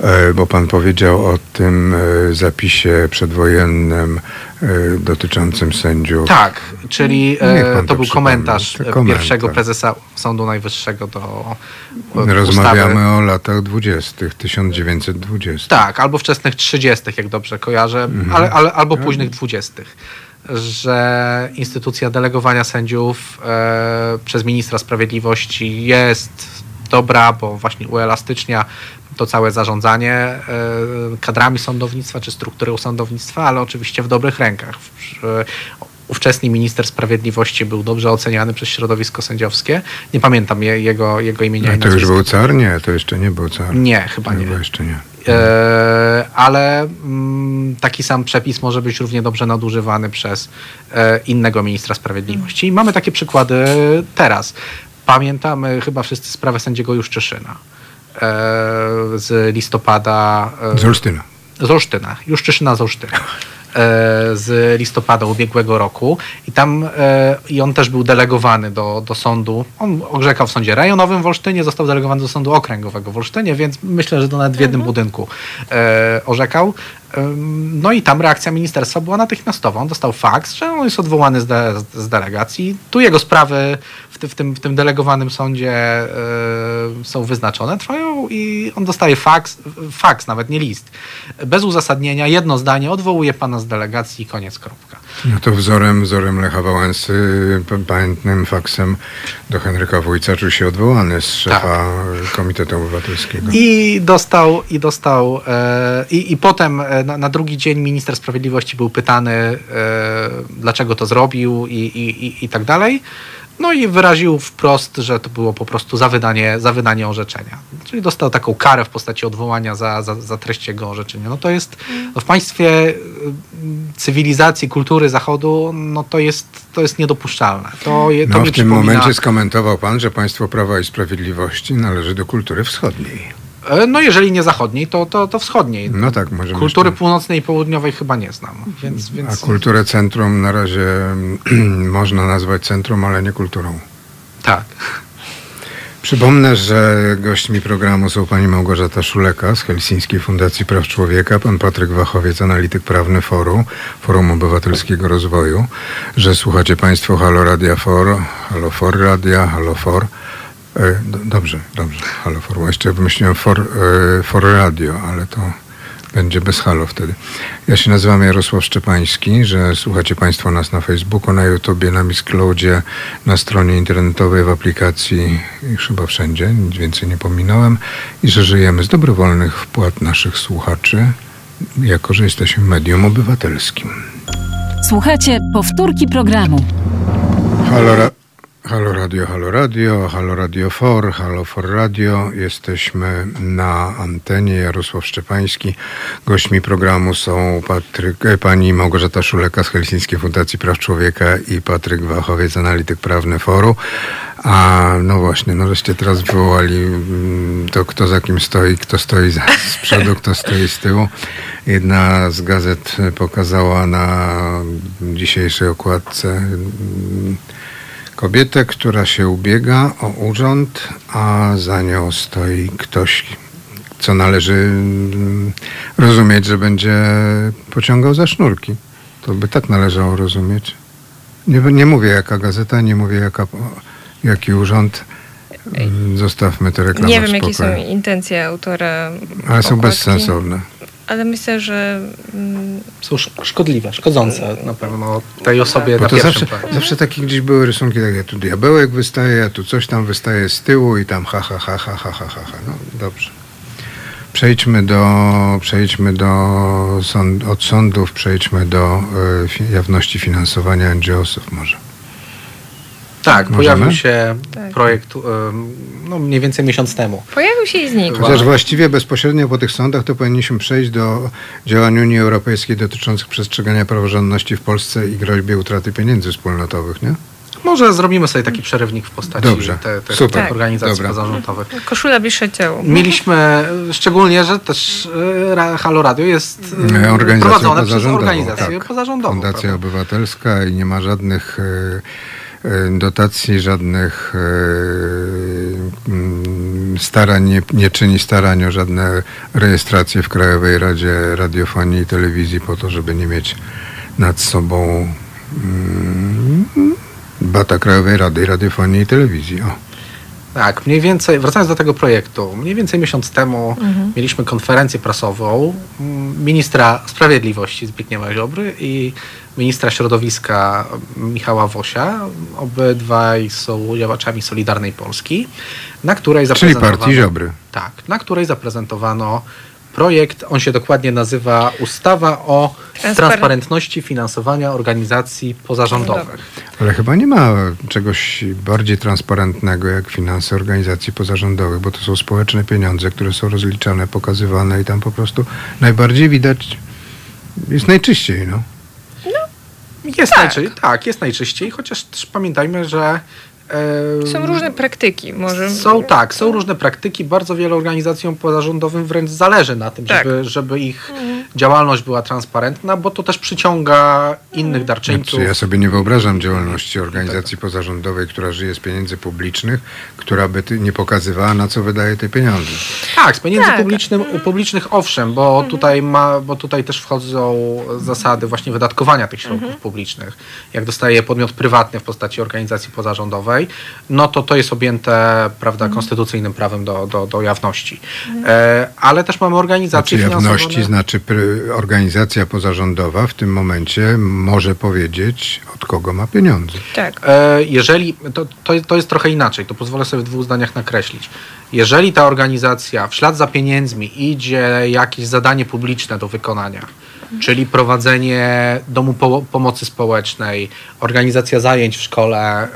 e, bo pan powiedział o tym e, zapisie przedwojennym dotyczącym sędziów. Tak, czyli e, to to był komentarz e, komentarz. pierwszego prezesa Sądu Najwyższego do e, Rozmawiamy ustawy. o latach dwudziestych, 1920. Tak, albo wczesnych 30., jak dobrze kojarzę, Mhm. ale, ale, albo późnych 20. że instytucja delegowania sędziów e, przez ministra sprawiedliwości jest dobra, bo właśnie uelastycznia to całe zarządzanie e, kadrami sądownictwa czy strukturą sądownictwa, ale oczywiście w dobrych rękach. E, Ówczesny minister sprawiedliwości był dobrze oceniany przez środowisko sędziowskie. Nie pamiętam je, jego, jego imienia i to już był car? Nie, to jeszcze nie był car. Nie, chyba nie. Chyba jeszcze nie. E, ale mm, taki sam przepis może być równie dobrze nadużywany przez e, innego ministra sprawiedliwości. I mamy takie przykłady teraz. Pamiętamy chyba wszyscy sprawę sędziego Juszczyszyna e, z listopada. e, Z Olsztyna. z Olsztyna, Juszczyszyna z Olsztyna. e, Z listopada ubiegłego roku i tam i on też był delegowany do, do sądu. On orzekał w sądzie rejonowym w Olsztynie, został delegowany do sądu okręgowego w Olsztynie, więc myślę, że to nawet w jednym budynku e, orzekał. No i tam reakcja ministerstwa była natychmiastowa. On dostał faks, że on jest odwołany z, de, z delegacji. Tu jego sprawy w, ty, w, tym, w tym delegowanym sądzie e, są wyznaczone, trwają i on dostaje faks, faks, nawet nie list. Bez uzasadnienia, jedno zdanie, odwołuje pana z delegacji koniec, kropka. No to wzorem, wzorem Lecha Wałęsy, pamiętnym faksem do Henryka Wójca czuł się odwołany z szefa Komitetu Obywatelskiego. I dostał, i dostał, e, i, i potem e, na, na drugi dzień minister sprawiedliwości był pytany, e, dlaczego to zrobił i, i, i, i tak dalej. No i wyraził wprost, że to było po prostu za wydanie, za wydanie orzeczenia. Czyli dostał taką karę w postaci odwołania za, za, za treść jego orzeczenia. No to jest w państwie y, cywilizacji, kultury Zachodu, no to jest, to jest niedopuszczalne. To, je, to No w tym przypomina- momencie skomentował pan, że państwo Prawa i Sprawiedliwości należy do kultury wschodniej. E, No jeżeli nie zachodniej, to, to, to wschodniej. No tak, może Kultury północnej i południowej chyba nie znam, więc, A więc kulturę centrum na razie można nazwać centrum, ale nie kulturą. tak. Przypomnę, że gośćmi programu są pani Małgorzata Szuleka z Helsińskiej Fundacji Praw Człowieka, pan Patryk Wachowiec, analityk prawny Forum, Forum Obywatelskiego Rozwoju, że słuchacie państwo Halo Radia For, Halo For Radia, Halo For. E, do, dobrze, dobrze, Halo For. Jeszcze wymyśliłem For, e, for Radio, ale to będzie bez halo wtedy. Ja się nazywam Jarosław Szczepański, że słuchacie Państwo nas na Facebooku, na YouTubie, na Mixcloudzie, na stronie internetowej, w aplikacji i chyba wszędzie, nic więcej nie pominąłem i że żyjemy z dobrowolnych wpłat naszych słuchaczy, jako że jesteśmy medium obywatelskim. Słuchacie powtórki programu. Halo, ra- halo Radio, Halo Radio, Halo Radio For, Halo For Radio. Jesteśmy na antenie. Jarosław Szczepański. Gośćmi programu są Patryk, e, pani Małgorzata Szuleka z Helsińskiej Fundacji Praw Człowieka i Patryk Wachowiec, analityk prawny Foru. A no właśnie, no żeście teraz wywołali mm, to, kto za kim stoi, kto stoi za, z przodu, kto stoi z tyłu. Jedna z gazet pokazała na dzisiejszej okładce mm, kobietę, która się ubiega o urząd, a za nią stoi ktoś, co należy mm, rozumieć, że będzie pociągał za sznurki. To by tak należało rozumieć. Nie, nie mówię jaka gazeta, nie mówię jaka, jaki urząd. Zostawmy te reklamy Nie wiem, jakie są intencje autora. Ale są okładki, bezsensowne. Ale myślę, że mm, Są sz- szkodliwe, szkodzące na pewno tej osobie Bo na to pierwszym zawsze, planie. zawsze takie gdzieś były rysunki takie, tu diabełek wystaje, a tu coś tam wystaje z tyłu i tam ha, ha, ha, ha, ha, ha, ha, ha. No dobrze. Przejdźmy do, przejdźmy do sąd, od sądów, przejdźmy do y, jawności finansowania NGO-sów może. Tak, Możemy? pojawił się Tak. projekt em, no, mniej więcej miesiąc temu. pojawił się i znikł. Chociaż właściwie bezpośrednio po tych sądach to powinniśmy przejść do działań Unii Europejskiej dotyczących przestrzegania praworządności w Polsce i groźby utraty pieniędzy wspólnotowych, nie? Może zrobimy sobie taki przerywnik w postaci Dobrze, te, te, super. tych organizacji Dobra. pozarządowych. Koszula bliższe ciału. Mieliśmy, e, szczególnie, że też e, Halo Radio jest e, E, Organizacją prowadzone przez organizację tak. pozarządową. Fundacja prawda? Obywatelska i nie ma żadnych e, e, dotacji, żadnych e, mm, starań, nie, nie czyni starań o żadne rejestracje w Krajowej Radzie Radiofonii i Telewizji po to, żeby nie mieć nad sobą mm, bata Krajowej Rady Radiofonii i Telewizji. O. Tak, mniej więcej, wracając do tego projektu, mniej więcej miesiąc temu mieliśmy konferencję prasową mm, ministra sprawiedliwości Zbigniewa Ziobry i ministra środowiska Michała Wosia. Obydwaj są działaczami Solidarnej Polski, na której Czyli zaprezentowano... partii Ziobry. Tak, na której zaprezentowano projekt, on się dokładnie nazywa Ustawa o Transparent- transparentności finansowania organizacji pozarządowych. Ale chyba nie ma czegoś bardziej transparentnego jak finanse organizacji pozarządowych, bo to są społeczne pieniądze, które są rozliczane, pokazywane i tam po prostu najbardziej widać, jest najczyściej. No. Jest tak. Najczy- tak, jest najczyściej, chociaż też pamiętajmy, że e, Są różne praktyki, może. Są tak, są różne praktyki. Bardzo wielu organizacjom pozarządowym wręcz zależy na tym, Tak. żeby, żeby ich działalność była transparentna, bo to też przyciąga innych darczyńców. Znaczy, ja sobie nie wyobrażam działalności organizacji pozarządowej, która żyje z pieniędzy publicznych, która by nie pokazywała, na co wydaje te pieniądze. Tak, z pieniędzy Tak. publicznym, publicznych owszem, bo tutaj, ma, bo tutaj też wchodzą zasady właśnie wydatkowania tych środków publicznych. Jak dostaje podmiot prywatny w postaci organizacji pozarządowej, no to to jest objęte prawda, konstytucyjnym prawem do, do, do jawności. E, ale też mamy organizacje Znaczy jawności finansowane- znaczy pry- organizacja pozarządowa w tym momencie może powiedzieć, od kogo ma pieniądze. Tak. E, Jeżeli, to, to, to jest trochę inaczej, to pozwolę sobie w dwóch zdaniach nakreślić. Jeżeli ta organizacja w ślad za pieniędzmi idzie jakieś zadanie publiczne do wykonania, czyli prowadzenie domu po, pomocy społecznej, organizacja zajęć w szkole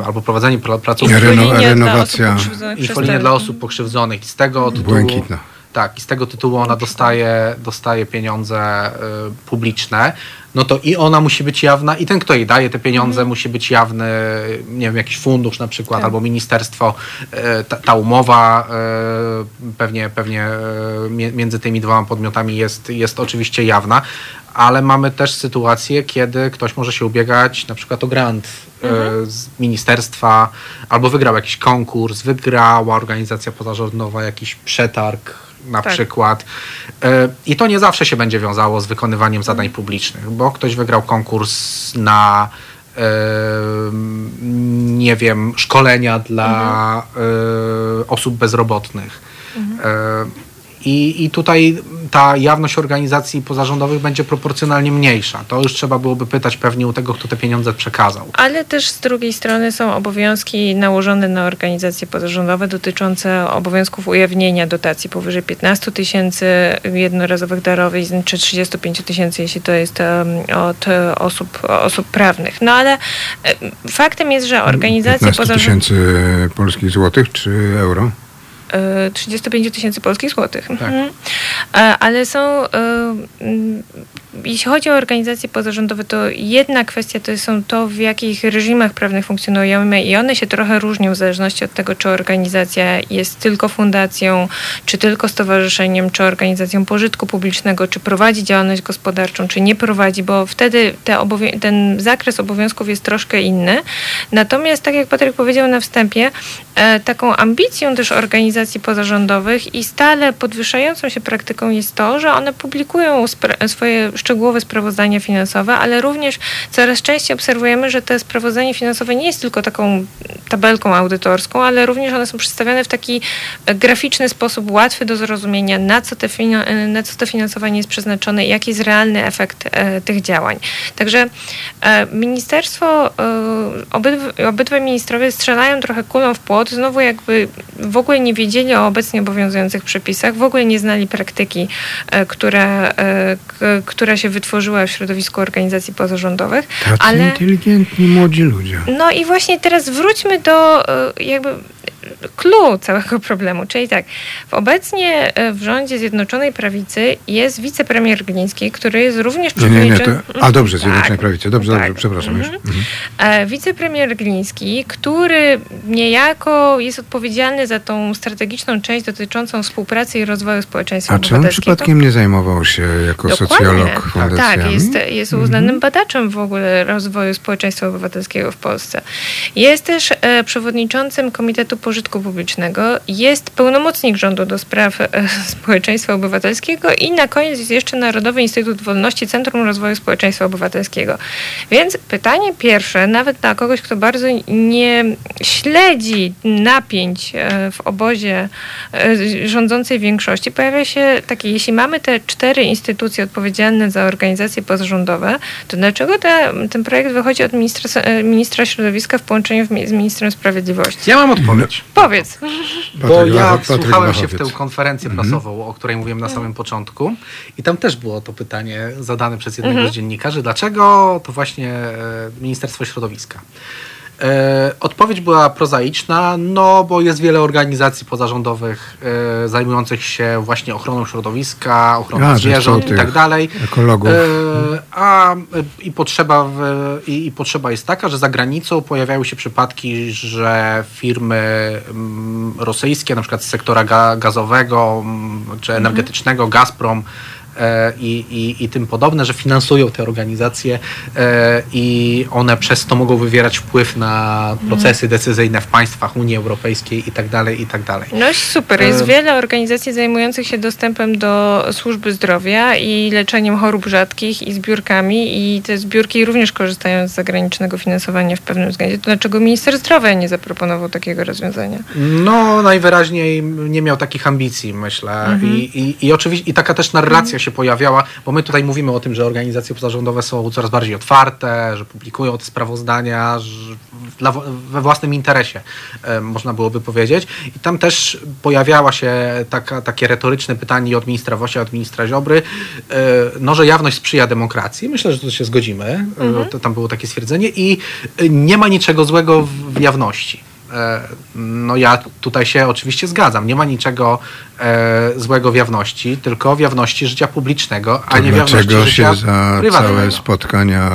e, albo prowadzenie pla- placówki Reno- renowacja. infolinia dla osób pokrzywdzonych i z tego tytułu Błękitna. Tak, i z tego tytułu ona dostaje, dostaje pieniądze y, publiczne, no to i ona musi być jawna, i ten, kto jej daje te pieniądze, musi być jawny, nie wiem, jakiś fundusz na przykład, Tak. albo ministerstwo. Y, ta, ta umowa y, pewnie, pewnie y, między tymi dwoma podmiotami jest, jest oczywiście jawna, ale mamy też sytuację, kiedy ktoś może się ubiegać na przykład o grant y, z ministerstwa, albo wygrał jakiś konkurs, wygrała organizacja pozarządowa jakiś przetarg na Tak. przykład. E, I to nie zawsze się będzie wiązało z wykonywaniem zadań publicznych, bo ktoś wygrał konkurs na nie wiem, szkolenia dla e, osób bezrobotnych. E, I, I tutaj ta jawność organizacji pozarządowych będzie proporcjonalnie mniejsza. To już trzeba byłoby pytać pewnie u tego, kto te pieniądze przekazał. Ale też z drugiej strony są obowiązki nałożone na organizacje pozarządowe dotyczące obowiązków ujawnienia dotacji powyżej 15 tysięcy jednorazowych darowizn czy 35 tysięcy, jeśli to jest od osób, osób prawnych. No ale e, faktem jest, że organizacje 15 pozarządowe... tysięcy polskich złotych czy euro? E, 35 tysięcy polskich złotych. Mhm. E, Ale są, e, mm, jeśli chodzi o organizacje pozarządowe, to jedna kwestia to są to, w jakich reżimach prawnych funkcjonujemy i one się trochę różnią w zależności od tego, czy organizacja jest tylko fundacją, czy tylko stowarzyszeniem, czy organizacją pożytku publicznego, czy prowadzi działalność gospodarczą, czy nie prowadzi, bo wtedy te obowią- ten zakres obowiązków jest troszkę inny. Natomiast, tak jak Patryk powiedział na wstępie, e, taką ambicją też organizacji pozarządowych i stale podwyższającą się praktyką jest to, że one publikują swoje szczegółowe sprawozdania finansowe, ale również coraz częściej obserwujemy, że te sprawozdanie finansowe nie jest tylko taką tabelką audytorską, ale również one są przedstawiane w taki graficzny sposób, łatwy do zrozumienia, na co, te na co to finansowanie jest przeznaczone i jaki jest realny efekt e, tych działań. Także e, ministerstwo, e, obydw- ministrowie strzelają trochę kulą w płot, znowu jakby w ogóle nie wiedzieli o obecnie obowiązujących przepisach, w ogóle nie znali praktyki, e, która, e, która się wytworzyła w środowisku organizacji pozarządowych. Tacy Ale- inteligentni młodzi ludzie. No i właśnie teraz wróćmy do e, jakby clue całego problemu, czyli tak, w obecnie w rządzie Zjednoczonej Prawicy jest wicepremier Gliński, który jest również Nie, nie, nie. To, przewodniczącym... a dobrze, Zjednoczonej Tak. Prawicy. Dobrze, Tak. dobrze, przepraszam już. Mhm. Mhm. E, Wicepremier Gliński, który niejako jest odpowiedzialny za tą strategiczną część dotyczącą współpracy i rozwoju społeczeństwa A czy on przypadkiem nie zajmował się jako Dokładnie. socjolog fundacjami? Tak, jest, jest uznanym badaczem w ogóle rozwoju społeczeństwa obywatelskiego w Polsce. Jest też e, przewodniczącym Komitetu Pożytku pożytku publicznego, jest pełnomocnik rządu do spraw e, społeczeństwa obywatelskiego i na koniec jest jeszcze Narodowy Instytut Wolności Centrum Rozwoju Społeczeństwa Obywatelskiego. Więc pytanie pierwsze, nawet dla kogoś, kto bardzo nie śledzi napięć e, w obozie e, rządzącej większości, pojawia się takie, jeśli mamy te cztery instytucje odpowiedzialne za organizacje pozarządowe, to dlaczego te, ten projekt wychodzi od ministra, e, ministra środowiska w połączeniu z ministrem sprawiedliwości? Ja mam odpowiedź. Powiedz. Bo Patryk ja Patryk słuchałem się w tę konferencję prasową, o której mówiłem na samym początku i tam też było to pytanie zadane przez jednego z dziennikarzy, dlaczego to właśnie e, Ministerstwo Środowiska. E, odpowiedź była prozaiczna, no bo jest wiele organizacji pozarządowych e, zajmujących się właśnie ochroną środowiska, ochroną A, zwierząt i tak dalej. ekologów. E, a e, i potrzeba, w, i, i potrzeba jest taka, że za granicą pojawiają się przypadki, że firmy mm, rosyjskie, na przykład z sektora ga, gazowego mm, czy energetycznego, Gazprom, i, i, i tym podobne, że finansują te organizacje e, i one przez to mogą wywierać wpływ na procesy decyzyjne w państwach Unii Europejskiej i tak dalej, i tak dalej. No super, jest E, wiele organizacji zajmujących się dostępem do służby zdrowia i leczeniem chorób rzadkich i zbiórkami i te zbiórki również korzystają z zagranicznego finansowania w pewnym względzie. To dlaczego minister zdrowia nie zaproponował takiego rozwiązania? No, najwyraźniej nie miał takich ambicji, myślę. I, i, i oczywiście i taka też narracja się pojawiała, bo my tutaj mówimy o tym, że organizacje pozarządowe są coraz bardziej otwarte, że publikują te sprawozdania że dla, we własnym interesie, można byłoby powiedzieć. I tam też pojawiała się taka, takie retoryczne pytanie od ministra Wosia, od ministra Ziobry, e, no, że jawność sprzyja demokracji. Myślę, że tu się zgodzimy. E, To, tam było takie stwierdzenie i e, nie ma niczego złego w jawności. E, No ja tutaj się oczywiście zgadzam. Nie ma niczego e, złego w jawności, tylko w jawności życia publicznego, a To nie w jawności dlaczego życia się za prywatnego. całe spotkania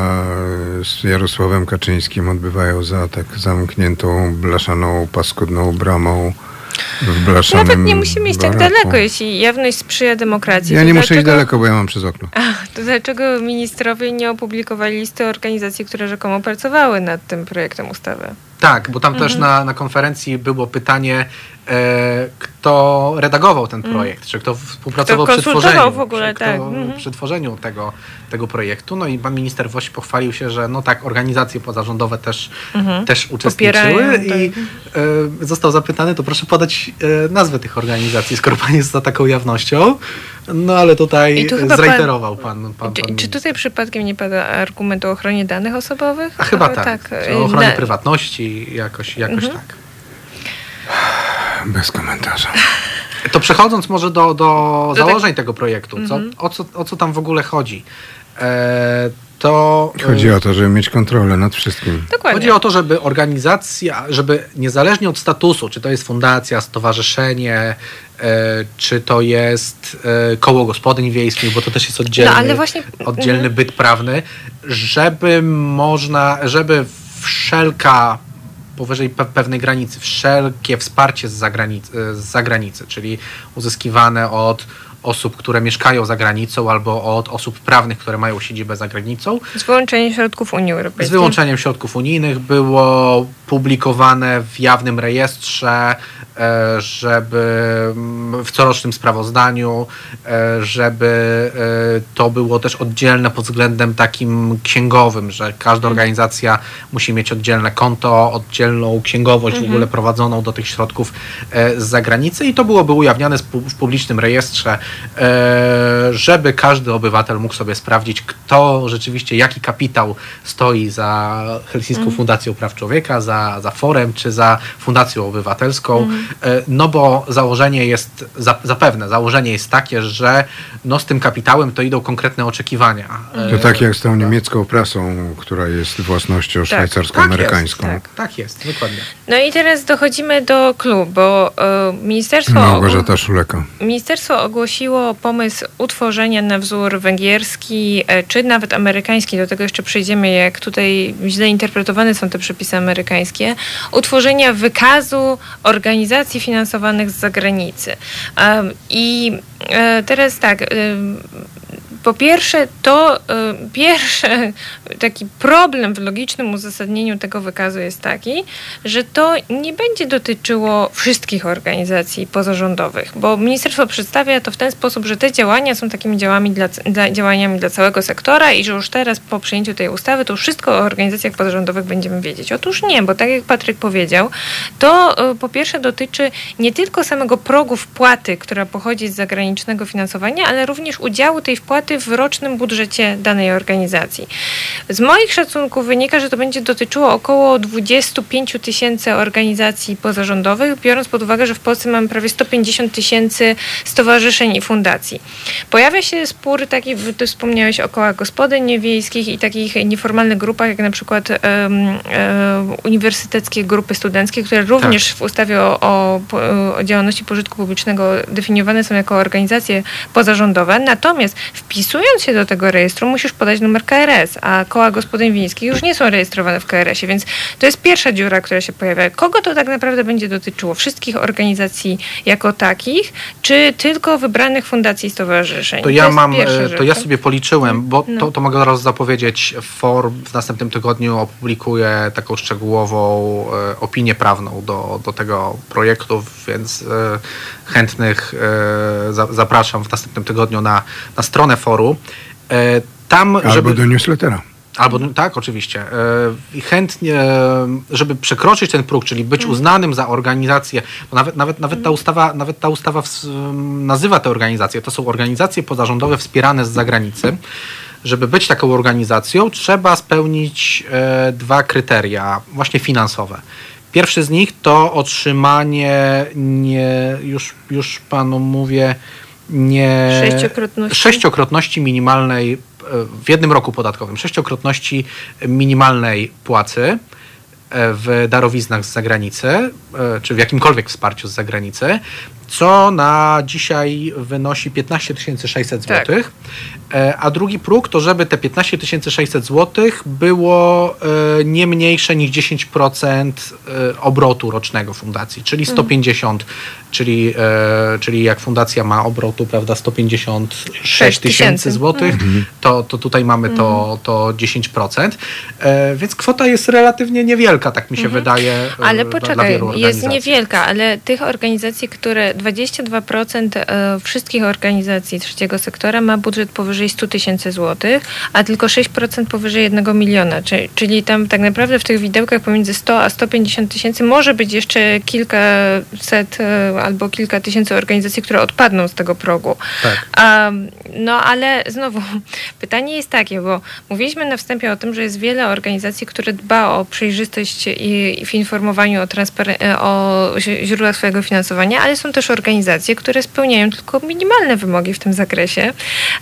z Jarosławem Kaczyńskim odbywają za tak zamkniętą, blaszaną, paskudną bramą w blaszanym Nawet nie musimy iść tak baraku? daleko, jeśli jawność sprzyja demokracji. Ja nie muszę iść dlaczego- daleko, bo ja mam przez okno. To dlaczego ministrowie nie opublikowali listy organizacji, które rzekomo pracowały nad tym projektem ustawy? Tak, bo tam też Mhm. na, na konferencji było pytanie, e, kto redagował ten projekt, czy kto współpracował Kto przy tworzeniu, w ogóle, tak. Mhm. przy tworzeniu tego, tego projektu. No i pan minister Woś pochwalił się, że no tak, organizacje pozarządowe też, też uczestniczyły Popierają, i e, został zapytany, to proszę podać e, nazwę tych organizacji, skoro pan jest za taką jawnością. No ale tutaj tu zreiterował pan, pan, pan, Czy, czy tutaj przypadkiem nie pada argument o ochronie danych osobowych? A chyba tak, y, o ochronie na- prywatności jakoś, jakoś Mhm. tak. Bez komentarza. To przechodząc może do, do tak- założeń tego projektu, co, Mhm. o, co, o co tam w ogóle chodzi? E, to e, Chodzi o to, żeby mieć kontrolę nad wszystkim. Dokładnie. chodzi o to, żeby organizacja, żeby niezależnie od statusu, czy to jest fundacja, stowarzyszenie, e, czy to jest e, koło gospodyń wiejskich, bo to też jest oddzielny, No, ale właśnie- oddzielny mhm. byt prawny, żeby można, żeby wszelka powyżej pe- pewnej granicy, wszelkie wsparcie z zagranicy, z zagranicy, czyli uzyskiwane od osób, które mieszkają za granicą albo od osób prawnych, które mają siedzibę za granicą, Z wyłączeniem środków Unii Europejskiej. z wyłączeniem środków unijnych było publikowane w jawnym rejestrze, e, żeby mm, w corocznym sprawozdaniu, e, żeby e, to było też oddzielne pod względem takim księgowym, że każda organizacja musi mieć oddzielne konto, oddzielną księgowość w ogóle prowadzoną do tych środków z zagranicy i to byłoby ujawniane w publicznym rejestrze, żeby każdy obywatel mógł sobie sprawdzić, kto rzeczywiście, jaki kapitał stoi za Helsińską Fundacją Praw Człowieka, za, za Forem czy za Fundacją Obywatelską. E, No bo założenie jest, za- zapewne założenie jest takie, że no z tym kapitałem to idą konkretne oczekiwania. To E, tak jak z tą niemiecką prasą, która jest własnością szwajcarsko-amerykańską. Tak, jest, tak, tak jest, dokładnie. No i teraz dochodzimy do klubu, bo e, ministerstwo, Małgorzata Szuleka. ministerstwo ogłosiło pomysł utworzenia na wzór węgierski, e, czy nawet amerykański, do tego jeszcze przejdziemy, jak tutaj źle interpretowane są te przepisy amerykańskie, utworzenia wykazu organizacji finansowanych z zagranicy. I e, teraz tak, po pierwsze, to y, pierwszy taki problem w logicznym uzasadnieniu tego wykazu jest taki, że to nie będzie dotyczyło wszystkich organizacji pozarządowych, bo ministerstwo przedstawia to w ten sposób, że te działania są takimi działaniami dla, dla, działaniami dla całego sektora i że już teraz po przyjęciu tej ustawy to wszystko o organizacjach pozarządowych będziemy wiedzieć. Otóż nie, bo tak jak Patryk powiedział, to y, po pierwsze dotyczy nie tylko samego progu wpłaty, która pochodzi z zagranicznego finansowania, ale również udziału tej wpłaty w rocznym budżecie danej organizacji. Z moich szacunków wynika, że to będzie dotyczyło około 25 tysięcy organizacji pozarządowych, biorąc pod uwagę, że w Polsce mamy prawie 150 tysięcy stowarzyszeń i fundacji. Pojawia się spór taki, ty wspomniałeś o kołach gospodyń wiejskich i takich nieformalnych grupach, jak na przykład um, um, uniwersyteckie grupy studenckie, które również Tak. w ustawie o, o, o działalności pożytku publicznego definiowane są jako organizacje pozarządowe. Natomiast wpisując się do tego rejestru, musisz podać numer KRS, a koła gospodyń wiejskich już nie są rejestrowane w KRS-ie, więc to jest pierwsza dziura, która się pojawia. Kogo to tak naprawdę będzie dotyczyło? Wszystkich organizacji jako takich, czy tylko wybranych fundacji i stowarzyszeń? To ja mam, e, to ja tak? sobie policzyłem, bo No. to, to mogę od razu zapowiedzieć. FOR w następnym tygodniu opublikuje taką szczegółową e, opinię prawną do, do tego projektu, więc e, chętnych e, za, zapraszam w następnym tygodniu na, na stronę foru. E, tam, Albo żeby... do newslettera. Albo tak, oczywiście. E, I chętnie, żeby przekroczyć ten próg, czyli być uznanym za organizację, bo nawet, nawet, nawet ta ustawa, nawet ta ustawa nazywa te organizacje, to są organizacje pozarządowe wspierane z zagranicy. Żeby być taką organizacją, trzeba spełnić dwa kryteria, właśnie finansowe. Pierwszy z nich to otrzymanie nie, już, już panu mówię, nie Sześciokrotności. sześciokrotności minimalnej e, w jednym roku podatkowym, sześciokrotności minimalnej płacy e, w darowiznach z zagranicy, e, czy w jakimkolwiek wsparciu z zagranicy, co na dzisiaj wynosi 15 600 Tak. zł. E, A drugi próg to, żeby te 15 600 zł było e, nie mniejsze niż 10% e, obrotu rocznego fundacji, czyli 150, czyli, e, czyli jak fundacja ma obrotu, prawda, 156 tysięcy tysięcy. złotych, to, to tutaj mamy to, to 10%. E, Więc kwota jest relatywnie niewielka, tak mi się wydaje. e, Ale poczekaj, jest niewielka, ale tych organizacji, które 22% e, wszystkich organizacji trzeciego sektora ma budżet powyżej 100 tysięcy złotych, a tylko 6% powyżej 1 miliona. Czyli, tam tak naprawdę w tych widełkach pomiędzy 100 a 150 tysięcy może być jeszcze kilkaset e, albo kilka tysięcy organizacji, które odpadną z tego progu. Tak. A, no ale znowu, pytanie jest takie, bo mówiliśmy na wstępie o tym, że jest wiele organizacji, które dba o przejrzystość i, w informowaniu o, e, o źródłach swojego finansowania, ale są też organizacje, które spełniają tylko minimalne wymogi w tym zakresie.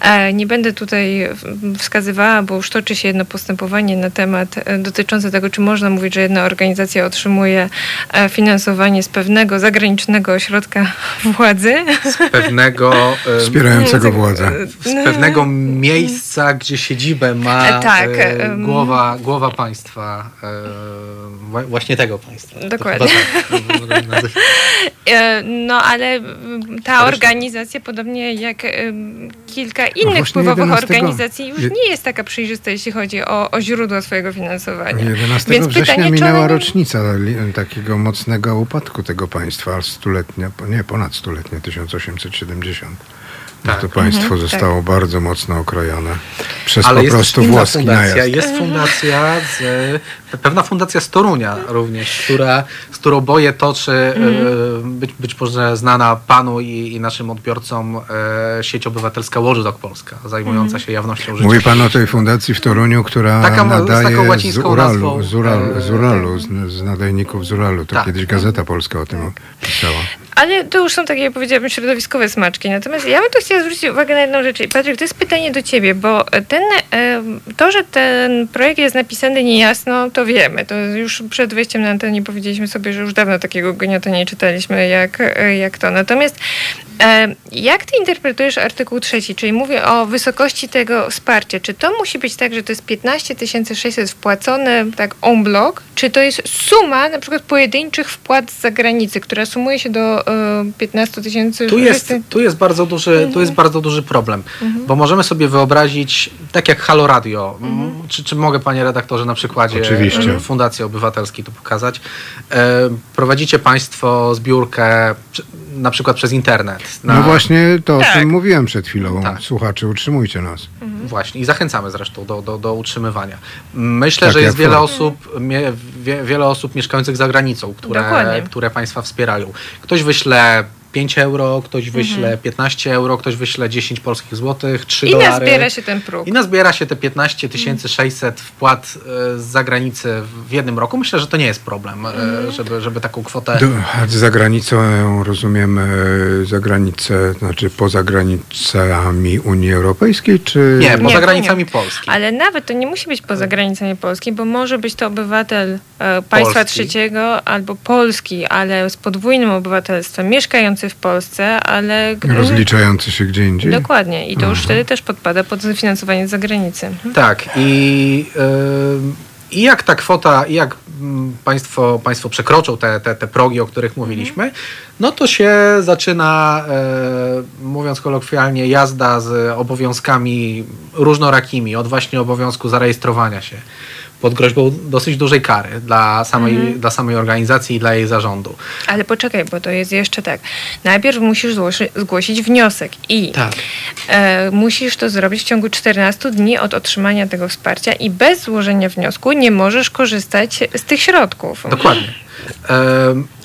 E, nie będę tutaj wskazywała, bo już toczy się jedno postępowanie na temat e, dotyczące tego, czy można mówić, że jedna organizacja otrzymuje e, finansowanie z pewnego zagranicznego ośrodka władzy. Pewnego e, Wspierającego władzę. z pewnego miejsca, gdzie siedzibę ma tak, e, głowa, głowa państwa, e, wła- właśnie tego państwa. To Dokładnie. tak, No ale mm, ta organizacja, podobnie jak kilka innych właśnie wpływowych 11 organizacji, już nie jest taka przejrzysta, jeśli chodzi o, o źródła swojego finansowania. 11 Więc września pytanie, minęła rocznica li- takiego mocnego upadku tego państwa, stuletnia, nie, ponad stuletnia, 1870. Tak. to państwo Mhm, zostało bardzo mocno okrojone przez Ale po jest prostu włoski fundacja. najazd. Jest fundacja, z, pewna fundacja z Torunia również, która, z którą boję toczy, Mhm. e, być, być może znana panu i, i naszym odbiorcom e, sieć obywatelska Watchdog Polska, zajmująca Mhm. się jawnością życia. Mówi pan o tej fundacji w Toruniu, która Taka z nadaje z łacińską Uralu, nazwą, z Uralu, e, z, Uralu z, z nadajników z Uralu. To Tak. kiedyś Gazeta Polska o tym pisała. Ale to już są takie, jak powiedziałabym, środowiskowe smaczki. Natomiast ja bym tu chciała zwrócić uwagę na jedną rzecz. Patryk, to jest pytanie do ciebie, bo ten, to, że ten projekt jest napisany niejasno, to wiemy. To już przed wejściem na antenę powiedzieliśmy sobie, że już dawno takiego gniota nie czytaliśmy jak, jak to. Natomiast jak ty interpretujesz artykuł trzeci, czyli mówię o wysokości tego wsparcia. Czy to musi być tak, że to jest 15 600 wpłacone tak en bloc, czy to jest suma na przykład pojedynczych wpłat z zagranicy, która sumuje się do 15 tysięcy? Tu jest, tu jest bardzo duży, tu tu jest bardzo duży problem, bo możemy sobie wyobrazić, tak jak Halo Radio, m, czy, czy mogę panie redaktorze na przykładzie Oczywiście. e, Fundacji Obywatelskiej to pokazać, e, prowadzicie państwo zbiórkę na przykład przez internet. Na, No właśnie to, o Tak. czym mówiłem przed chwilą. Tak. Słuchacze, utrzymujcie nas. Właśnie i zachęcamy zresztą do, do, do utrzymywania. Myślę, Tak że jest wiele to. osób, mie, wie, wiele osób mieszkających za granicą, które, Dokładnie. które państwa wspierają. Ktoś wyśle 5 euro, ktoś wyśle 15 euro, ktoś wyśle 10 polskich złotych, 3 I dolary. nazbiera się ten próg. I nazbiera się te 15 600 wpłat e, z zagranicy w jednym roku. Myślę, że to nie jest problem, e, żeby, żeby taką kwotę... Za granicą rozumiem e, za granicę, znaczy poza granicami Unii Europejskiej, czy... Nie, poza Nie, granicami nie. Polski. Ale nawet to nie musi być poza granicami Polski, bo może być to obywatel e, państwa Polski. trzeciego albo Polski, ale z podwójnym obywatelstwem, mieszkający w Polsce, ale... Rozliczający się gdzie indziej? Dokładnie. I to już wtedy też podpada pod finansowanie z zagranicy. Mhm. Tak i, ym, i jak ta kwota, i jak mm, państwo, państwo przekroczą te, te, te progi, o których mówiliśmy, no to się zaczyna, e, mówiąc kolokwialnie, jazda z obowiązkami różnorakimi, od właśnie obowiązku zarejestrowania się pod groźbą dosyć dużej kary dla samej, dla samej organizacji i dla jej zarządu. Ale poczekaj, bo to jest jeszcze tak. Najpierw musisz złoży, zgłosić wniosek i Tak. e, musisz to zrobić w ciągu 14 dni od otrzymania tego wsparcia i bez złożenia wniosku nie możesz korzystać z tych środków. Dokładnie.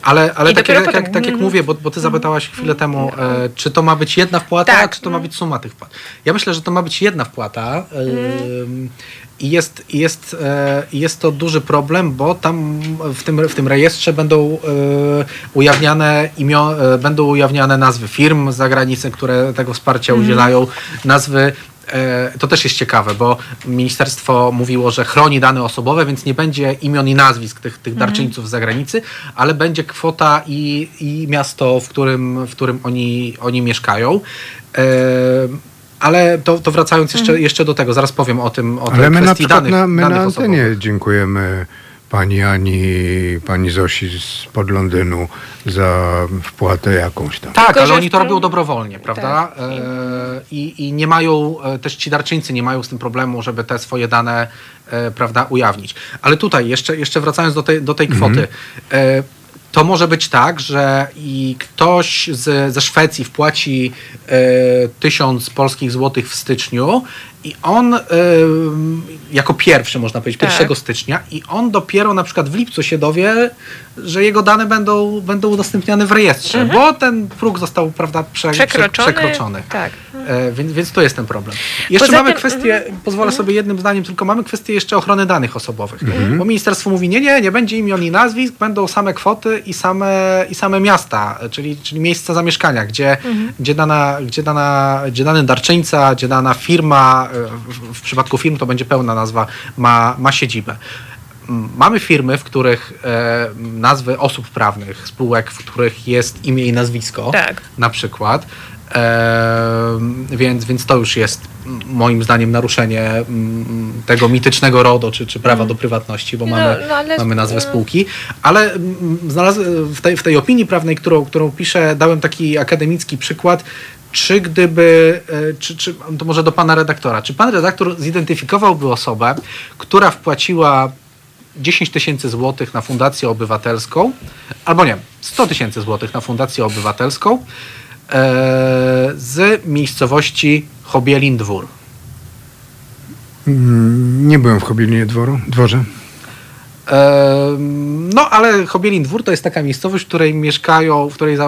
Ale ale tak, dopiero jak, jak, tak jak Mhm. mówię, bo, bo ty zapytałaś chwilę temu, e, czy to ma być jedna wpłata, Tak. czy to ma być suma tych wpłat. Ja myślę, że to ma być jedna wpłata. em, I jest, jest, e, jest to duży problem, bo tam w tym, w tym rejestrze będą e, ujawniane imio, e, będą ujawniane nazwy firm z zagranicy, które tego wsparcia udzielają, nazwy E, To też jest ciekawe, bo ministerstwo mówiło, że chroni dane osobowe, więc nie będzie imion i nazwisk tych, tych darczyńców z zagranicy, ale będzie kwota i, i miasto, w którym, w którym oni, oni mieszkają. E, Ale to, to wracając jeszcze, jeszcze do tego, zaraz powiem o tym, o tej Ale my na kwestii przykład danych, na, my danych na antenie dziękujemy pani Ani, pani Zosi pod Londynu za wpłatę jakąś tam. Tak, Tylko, ale oni to robią dobrowolnie, prawda? Tak. E, I, I nie mają, e, też ci darczyńcy nie mają z tym problemu, żeby te swoje dane, e, prawda, ujawnić. Ale tutaj, jeszcze, jeszcze wracając do tej, do tej kwoty. E, to może być tak, że i ktoś z, ze Szwecji wpłaci tysiąc polskich złotych w styczniu i on jako pierwszy, można powiedzieć, Tak. 1 stycznia i on dopiero na przykład w lipcu się dowie, że jego dane będą, będą udostępniane w rejestrze, bo ten próg został prawda, prze, prze, Przekroczony. przekroczony. Tak. E, więc, więc to jest ten problem. Jeszcze Poza mamy tym- kwestię, mhm. pozwolę sobie jednym zdaniem, tylko mamy kwestię jeszcze ochrony danych osobowych. Mhm. Bo ministerstwo mówi, nie, nie, nie będzie imion i nazwisk, będą same kwoty i same, i same miasta, czyli, czyli miejsca zamieszkania, gdzie, Mhm. gdzie, dana, gdzie, dana, gdzie dany darczyńca, gdzie dana firma, w, przypadku firm to będzie pełna nazwa, ma, ma siedzibę. M, Mamy firmy, w których e, nazwy osób prawnych, spółek, w których jest imię i nazwisko Tak. na przykład. Ehm, więc, więc to już jest m, moim zdaniem naruszenie mm, tego mitycznego RODO, czy, czy prawa do prywatności, bo No, mamy, no, ale- mamy nazwę no. spółki. Ale mm, znalazłem w tej, w tej opinii prawnej, którą, którą piszę, dałem taki akademicki przykład. Czy gdyby, e, czy, czy, to może do pana redaktora, czy pan redaktor zidentyfikowałby osobę, która wpłaciła 10 tysięcy złotych na Fundację Obywatelską, albo nie, 100 tysięcy złotych na Fundację Obywatelską e, z miejscowości Chobielin Dwór. Mm, Nie byłem w Chobilinie dworu, dworze. No, ale Chobielin Dwór to jest taka miejscowość, w której mieszkają, w której e,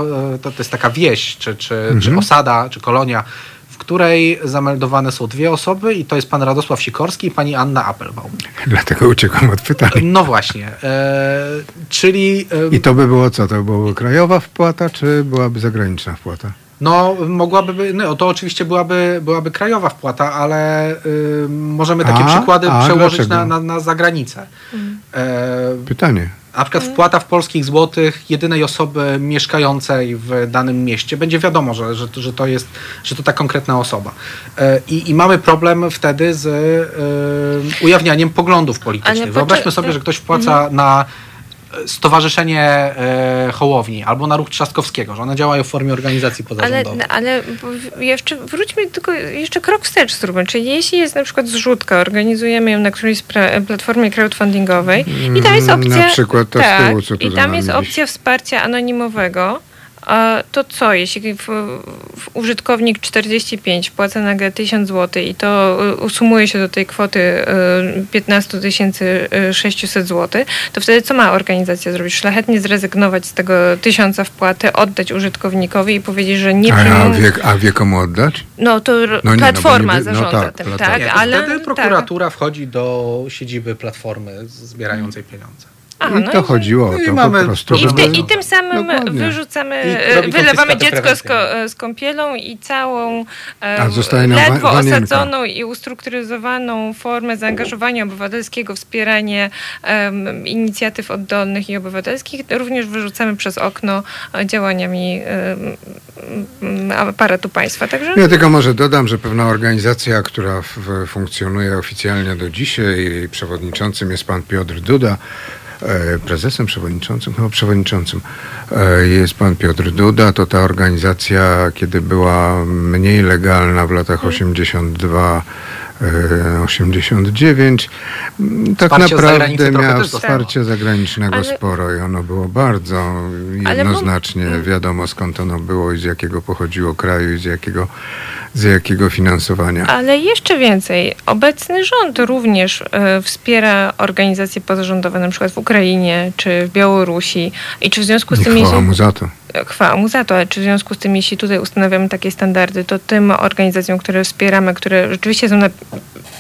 to, jest taka wieś, czy, czy, czy osada, czy kolonia, w której zameldowane są dwie osoby i to jest pan Radosław Sikorski i pani Anna Appelbaum. Dlatego uciekam od pytań. No właśnie, e, czyli... e, I to by było co? To byłaby krajowa wpłata, czy byłaby zagraniczna wpłata? No, mogłaby, by- no, to oczywiście byłaby, byłaby krajowa wpłata, ale y, możemy takie A? przykłady A, przełożyć na, na, na zagranicę. E, Pytanie. na przykład wpłata w polskich złotych jedynej osoby mieszkającej w danym mieście. Będzie wiadomo, że, że, to- że, to, jest, że to ta konkretna osoba. E, I, I mamy problem wtedy z e, ujawnianiem poglądów politycznych. Wyobraźmy sobie, że ktoś wpłaca na Stowarzyszenie e, Hołowni albo na Ruch Trzaskowskiego, że one działają w formie organizacji Ale, pozarządowej. ale bo jeszcze wróćmy tylko jeszcze krok wstecz zróbmy. Czyli jeśli jest na przykład zrzutka, organizujemy ją na którejś platformie crowdfundingowej i tam jest Mm, opcja... na przykład ta z tak, tyłu, co tu I tam jest opcja wsparcia anonimowego. A to co, jeśli w, w użytkownik 45 płaca nagle 1000 zł i to y, usumuje się do tej kwoty y, 15 600 zł, to wtedy co ma organizacja zrobić? Szlachetnie zrezygnować z tego tysiąca wpłaty, oddać użytkownikowi i powiedzieć, że nie A, a, przyjmują... wie, a wie komu oddać? No to No nie, no platforma no zarządza tak, tym, tak? To ale wtedy tak. prokuratura wchodzi do siedziby platformy zbierającej pieniądze. A, I no to i- chodziło o i to mamy po prostu. I, w ty, I tym samym Dokładnie. wyrzucamy, I robi wylewamy konfiskatę dziecko z, ko, prewencyjną. z kąpielą i całą e, A zostaje nam ledwo wa- wanienka. osadzoną i ustrukturyzowaną formę zaangażowania obywatelskiego, wspieranie em, inicjatyw oddolnych i obywatelskich również wyrzucamy przez okno e, działaniami em, m, aparatu państwa. Także Ja tylko może dodam, że pewna organizacja, która w, funkcjonuje oficjalnie do dzisiaj, jej przewodniczącym jest pan Piotr Duda, prezesem, przewodniczącym, chyba przewodniczącym e, jest pan Piotr Duda, to ta organizacja, kiedy była mniej legalna w latach 82 e, 89. m, Tak Wsparcie naprawdę miała wsparcie zagranicznego Ale- sporo i ono było bardzo jednoznacznie wiadomo skąd ono było i z jakiego pochodziło kraju i z jakiego, z jakiego finansowania. Ale jeszcze więcej. Obecny rząd również e, wspiera organizacje pozarządowe, na przykład w Ukrainie czy w Białorusi. I czy w związku z Nie tym, chwała mu za to. Chwała mu za to, ale czy w związku z tym, jeśli tutaj ustanawiamy takie standardy, to tym organizacjom, które wspieramy, które rzeczywiście są na,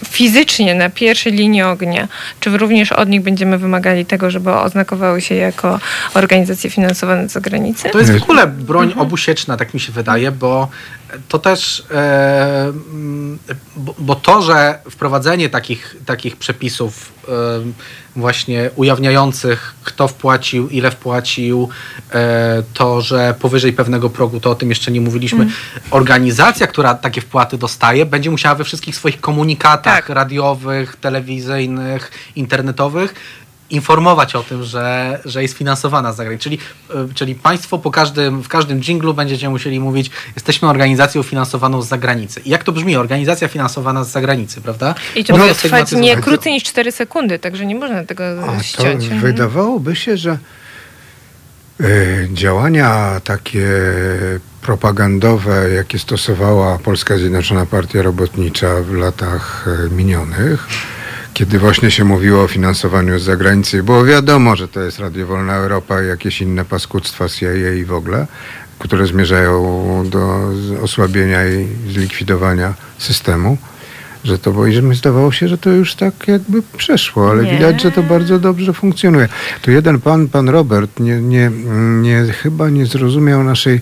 fizycznie na pierwszej linii ognia, czy również od nich będziemy wymagali tego, żeby oznakowały się jako organizacje finansowane z zagranicy? To jest w Nie. ogóle broń obusieczna, tak mi się wydaje, bo to też, e, bo, bo to, że wprowadzenie takich, takich przepisów e, właśnie ujawniających, kto wpłacił, ile wpłacił, e, to, że powyżej pewnego progu, to o tym jeszcze nie mówiliśmy, organizacja, która takie wpłaty dostaje, będzie musiała we wszystkich swoich komunikatach Tak. radiowych, telewizyjnych, internetowych informować o tym, że, że jest finansowana z zagranicy. Czyli, y, czyli państwo po każdym, w każdym dżinglu będziecie musieli mówić, jesteśmy organizacją finansowaną z zagranicy. I jak to brzmi? Organizacja finansowana z zagranicy, prawda? I to może trwać nie krócej niż 4 sekundy, także nie można tego A to ściąć. Mhm. wydawałoby się, że e, działania takie propagandowe, jakie stosowała Polska Zjednoczona Partia Robotnicza w latach e, minionych, kiedy właśnie się mówiło o finansowaniu z zagranicy, było wiadomo, że to jest Radio Wolna Europa i jakieś inne paskudztwa CIA i w ogóle, które zmierzają do osłabienia i zlikwidowania systemu, że to bo i że mi zdawało się, że to już tak jakby przeszło, ale Nie. widać, że to bardzo dobrze funkcjonuje. Tu jeden pan, pan Robert, nie, nie, nie, chyba nie zrozumiał naszej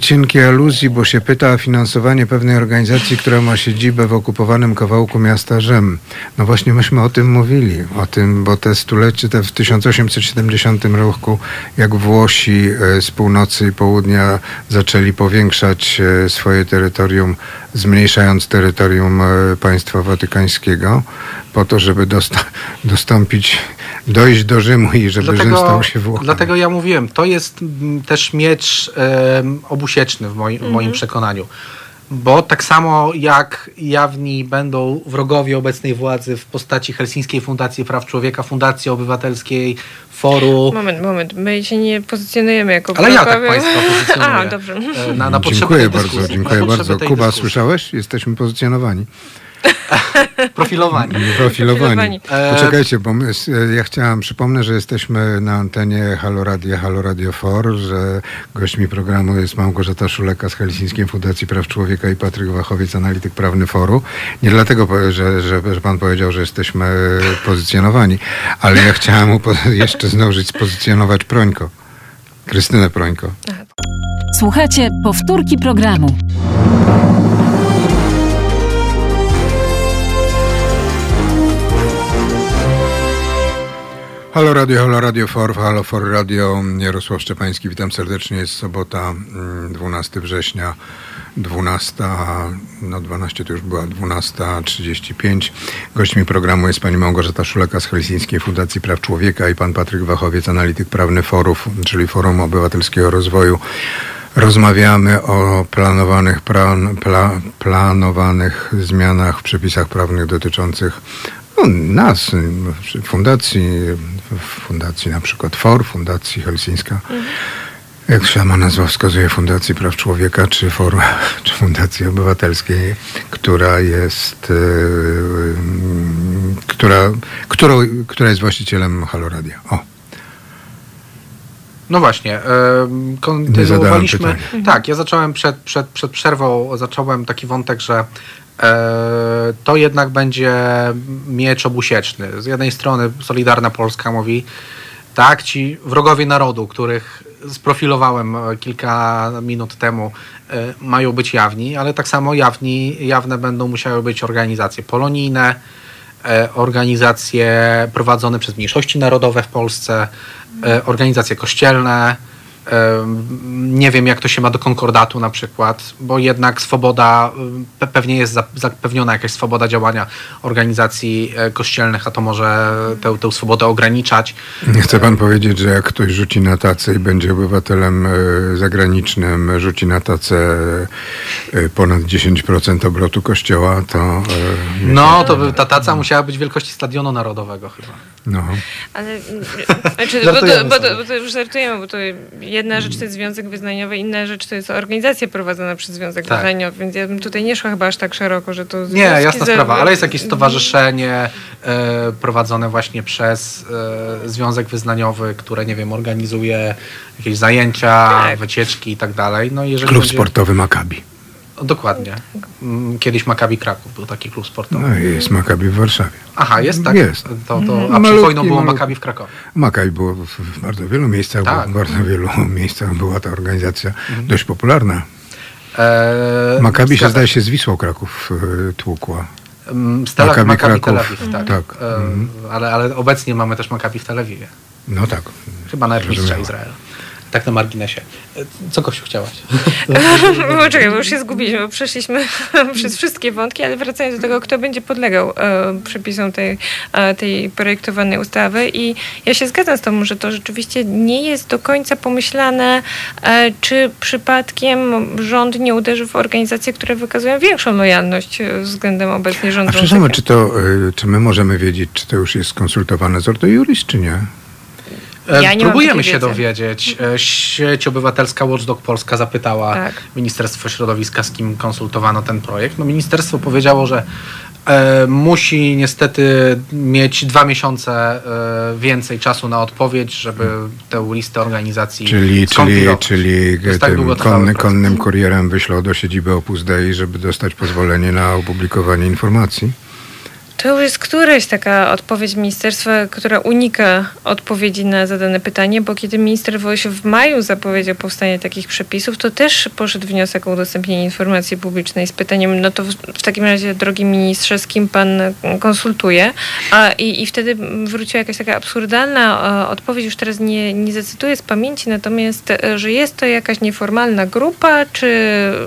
cienkiej aluzji, bo się pyta o finansowanie pewnej organizacji, która ma siedzibę w okupowanym kawałku miasta Rzym. No właśnie myśmy o tym mówili, o tym, bo te stulecie, te w 1870 roku, jak Włosi e, z północy i południa zaczęli powiększać e, swoje terytorium, zmniejszając terytorium e, państwa watykańskiego, po to, żeby dosta- dostąpić, dojść do Rzymu i żeby Rzym stał się Włochem. dlatego ja mówiłem, to jest też miecz em, obusieczny w moim, w moim przekonaniu. Bo tak samo jak jawni będą wrogowie obecnej władzy w postaci Helsińskiej Fundacji Praw Człowieka, Fundacji Obywatelskiej, Foru, Moment, moment. My się nie pozycjonujemy jako Ale ja tak państwa pozycjonuję. A, dobrze. e, na, na dziękuję bardzo, dyskusji, dziękuję bardzo. Kuba, dyskusji. słyszałeś? Jesteśmy pozycjonowani. Profilowani. Profilowani. E, Poczekajcie, bo my, s- ja chciałam, przypomnę, że jesteśmy na antenie Halo Radio, Halo Radio 4, że gośćmi programu jest Małgorzata Szuleka z Helsińskiej Fundacji Praw Człowieka i Patryk Wachowiec, analityk prawny foru. Nie dlatego, że, że, że pan powiedział, że jesteśmy pozycjonowani, ale ja chciałam jeszcze zdążyć spozycjonować Prońko. Krystynę Prońko. Słuchajcie powtórki programu. Halo Radio, Halo Radio For, Halo For Radio, Jarosław Szczepański, witam serdecznie, jest sobota, mm, 12 września 12, no 12 to już była 12.35. Gośćmi programu jest pani Małgorzata Szuleka z Helsińskiej Fundacji Praw Człowieka i pan Patryk Wachowiec, analityk prawny Forów, czyli Forum Obywatelskiego Rozwoju. Rozmawiamy o planowanych, plan, pla, planowanych zmianach w przepisach prawnych dotyczących no, nas, y, fundacji, fundacji na przykład FOR, Fundacji Helsińska. Jak sama nazwa wskazuje, Fundacji Praw Człowieka, czy, for, czy Fundacji Obywatelskiej, która jest, y, y, która, którą, która jest właścicielem Haloradia. O. No właśnie, em, kontynuowaliśmy. Tak, ja zacząłem przed, przed, przed przerwą, zacząłem taki wątek, że e, to jednak będzie miecz obusieczny. Z jednej strony Solidarna Polska mówi, tak, ci wrogowie narodu, których sprofilowałem e, kilka minut temu, e, mają być jawni, ale tak samo jawni, jawne będą musiały być organizacje polonijne, e, organizacje prowadzone przez mniejszości narodowe w Polsce, e, organizacje kościelne. Nie wiem, jak to się ma do konkordatu na przykład, bo jednak swoboda, pe- pewnie jest za- zapewniona jakaś swoboda działania organizacji e, kościelnych, a to może tę, tę swobodę ograniczać. Chce pan powiedzieć, że jak ktoś rzuci na tacę i będzie obywatelem e, zagranicznym, rzuci na tacę e, ponad 10% obrotu kościoła, to No, to by ta taca musiała być wielkości stadionu narodowego chyba. no. Ale znaczy, bo, to, bo, to, bo to już żartujemy, bo to jedna rzecz to jest związek wyznaniowy, inna rzecz to jest organizacja prowadzona przez związek Tak. wyznaniowy, więc ja bym tutaj nie szła chyba aż tak szeroko, że to Nie, jasna sprawa, ale jest jakieś stowarzyszenie e, prowadzone właśnie przez e, Związek Wyznaniowy, które, nie wiem, organizuje jakieś zajęcia, Tak. wycieczki i tak dalej. No, jeżeli Klub będzie... sportowy Maccabi. Dokładnie. Mm, Kiedyś Maccabi Kraków był taki klub sportowy. No jest Maccabi w Warszawie. Aha, jest tak? Jest. To, to, a przed Malutki, wojną było. Maccabi w Krakowie. Maccabi było w, bardzo wielu miejscach, Tak. w bardzo wielu miejscach była ta organizacja dość popularna. E, Maccabi się zdaje się z Wisłą Kraków e, tłukła. Mm, Stella Maccabi Maccabi, Tel Kraków. Awiw, tak. Tak. E, Mhm. ale, ale obecnie mamy też Maccabi w Tel Awiwie. No tak. Chyba nawet mistrza. Izraela. Tak na marginesie. Co Kościu chciałaś? Poczekaj, bo już się zgubiliśmy, bo przeszliśmy przez wszystkie wątki, ale wracając do tego, kto będzie podlegał e, przepisom tej, e, tej projektowanej ustawy i ja się zgadzam z tobą, że to rzeczywiście nie jest do końca pomyślane, e, czy przypadkiem rząd nie uderzy w organizacje, które wykazują większą lojalność e, względem obecnie A rządzących. przepraszam, czy to, e, czy my możemy wiedzieć, czy to już jest skonsultowane z Ordo Juris, czy nie? E, Ja Próbujemy się wiedzy. dowiedzieć. E, Sieć Obywatelska Watchdog Polska zapytała Tak. Ministerstwo Środowiska, z kim konsultowano ten projekt. No, ministerstwo powiedziało, że e, musi niestety mieć dwa miesiące e, więcej czasu na odpowiedź, żeby tę listę organizacji Czyli, czyli, czyli tak tym konny, konnym kurierem wyślą do siedziby Opus Dei, żeby dostać pozwolenie na opublikowanie informacji? To już jest któraś taka odpowiedź ministerstwa, która unika odpowiedzi na zadane pytanie, bo kiedy minister Woś w maju zapowiedział powstanie takich przepisów, to też poszedł wniosek o udostępnienie informacji publicznej z pytaniem, no to w, w takim razie, drogi ministrze, z kim pan konsultuje? A, i, I wtedy wróciła jakaś taka absurdalna e, odpowiedź, już teraz nie, nie zacytuję z pamięci, natomiast, e, że jest to jakaś nieformalna grupa, czy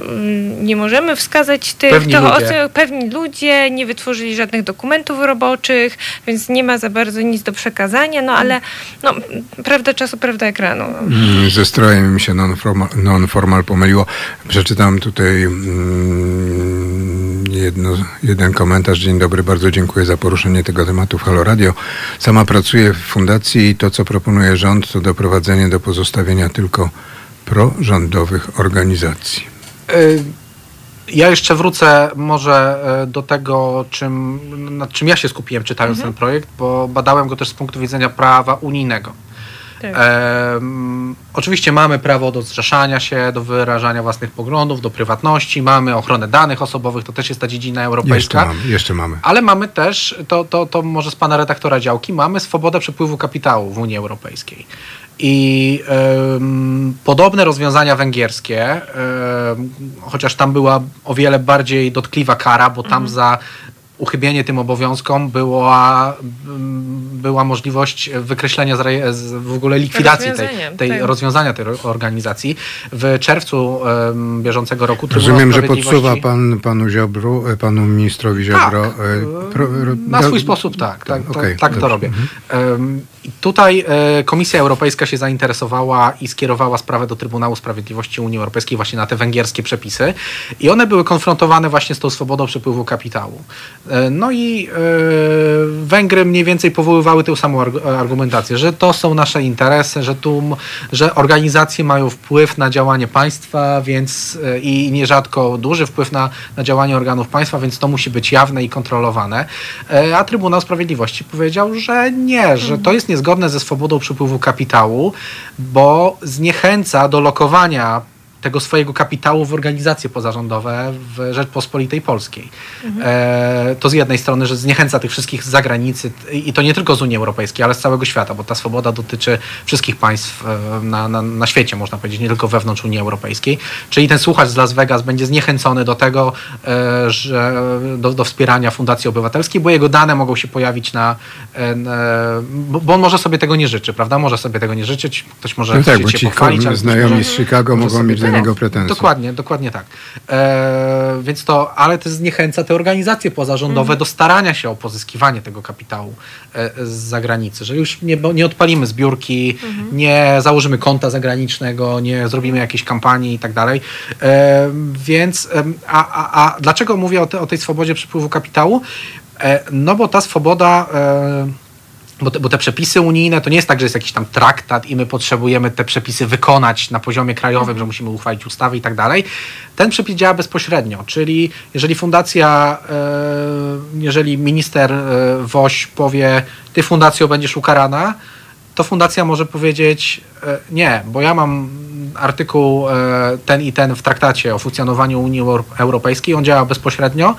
mm, nie możemy wskazać tych, Pewni kto ludzie. oce- pewni ludzie nie wytworzyli żadnych dokumentów roboczych, więc nie ma za bardzo nic do przekazania, no ale no, prawda czasu, prawda ekranu. Mm, Ze strojem mi się non-formal, non-formal pomyliło. Przeczytam tutaj mm, jedno, jeden komentarz. Dzień dobry, bardzo dziękuję za poruszenie tego tematu w Halo Radio. Sama pracuję w fundacji i to, co proponuje rząd, to doprowadzenie do pozostawienia tylko prorządowych organizacji. Y, Ja jeszcze wrócę może e, do tego, czym, nad czym ja się skupiłem czytając ten projekt, bo badałem go też z punktu widzenia prawa unijnego. Tak. Em, oczywiście mamy prawo do zrzeszania się, do wyrażania własnych poglądów, do prywatności, mamy ochronę danych osobowych, to też jest ta dziedzina Jeszcze europejska. mamy, jeszcze mamy. Ale mamy też, to, to, to może z pana redaktora działki, mamy swobodę przepływu kapitału w Unii Europejskiej. I em, podobne rozwiązania węgierskie, em, chociaż tam była o wiele bardziej dotkliwa kara, bo tam za uchybienie tym obowiązkom była, była możliwość wykreślenia z, w ogóle likwidacji tej, Rozwiązania, tej tak. rozwiązania tej organizacji. W czerwcu bieżącego roku Trybunał Rozumiem, że podsuwa pan panu Ziobru, e, panu ministrowi Ziobro. tak, e, pro- ro- na do- swój sposób tak, tak, tak, okej, tak to robię. I Tutaj e, Komisja Europejska się zainteresowała i skierowała sprawę do Trybunału Sprawiedliwości Unii Europejskiej właśnie na te węgierskie przepisy i one były konfrontowane właśnie z tą swobodą przepływu kapitału. E, No i e, Węgry mniej więcej powoływały tę samą arg- argumentację, że to są nasze interesy, że tu, że organizacje mają wpływ na działanie państwa, więc e, i nierzadko duży wpływ na, na działanie organów państwa, więc to musi być jawne i kontrolowane. E, A Trybunał Sprawiedliwości powiedział, że nie, że to jest niezgodne ze swobodą przepływu kapitału, bo zniechęca do lokowania tego swojego kapitału w organizacje pozarządowe w Rzeczpospolitej Polskiej. E, to z jednej strony, że zniechęca tych wszystkich z zagranicy i to nie tylko z Unii Europejskiej, ale z całego świata, bo ta swoboda dotyczy wszystkich państw e, na, na, na świecie, można powiedzieć, nie tylko wewnątrz Unii Europejskiej. Czyli ten słuchacz z Las Vegas będzie zniechęcony do tego, e, że do, do wspierania Fundacji Obywatelskiej, bo jego dane mogą się pojawić na, e, na bo, bo on może sobie tego nie życzy, prawda? Może sobie tego nie życzyć, ktoś może No tak, chcieć bo się ci pochwalić, znajomi z Chicago mogą mieć tak. niego pretensje. Dokładnie, dokładnie tak. E, więc to, ale to zniechęca te organizacje pozarządowe do starania się o pozyskiwanie tego kapitału e, z zagranicy, że już nie, bo nie odpalimy zbiórki, nie założymy konta zagranicznego, nie zrobimy jakiejś kampanii i tak dalej. E, więc, a, a, a dlaczego mówię o, te, o tej swobodzie przepływu kapitału? E, no bo ta swoboda... Bo te, bo te przepisy unijne to nie jest tak, że jest jakiś tam traktat i my potrzebujemy te przepisy wykonać na poziomie krajowym, że musimy uchwalić ustawy i tak dalej. Ten przepis działa bezpośrednio, czyli jeżeli fundacja, e, jeżeli minister e, Woś powie, ty fundacjo będziesz ukarana, to fundacja może powiedzieć e, nie, bo ja mam artykuł ten i ten w traktacie o funkcjonowaniu Unii Euro- Europejskiej, on działa bezpośrednio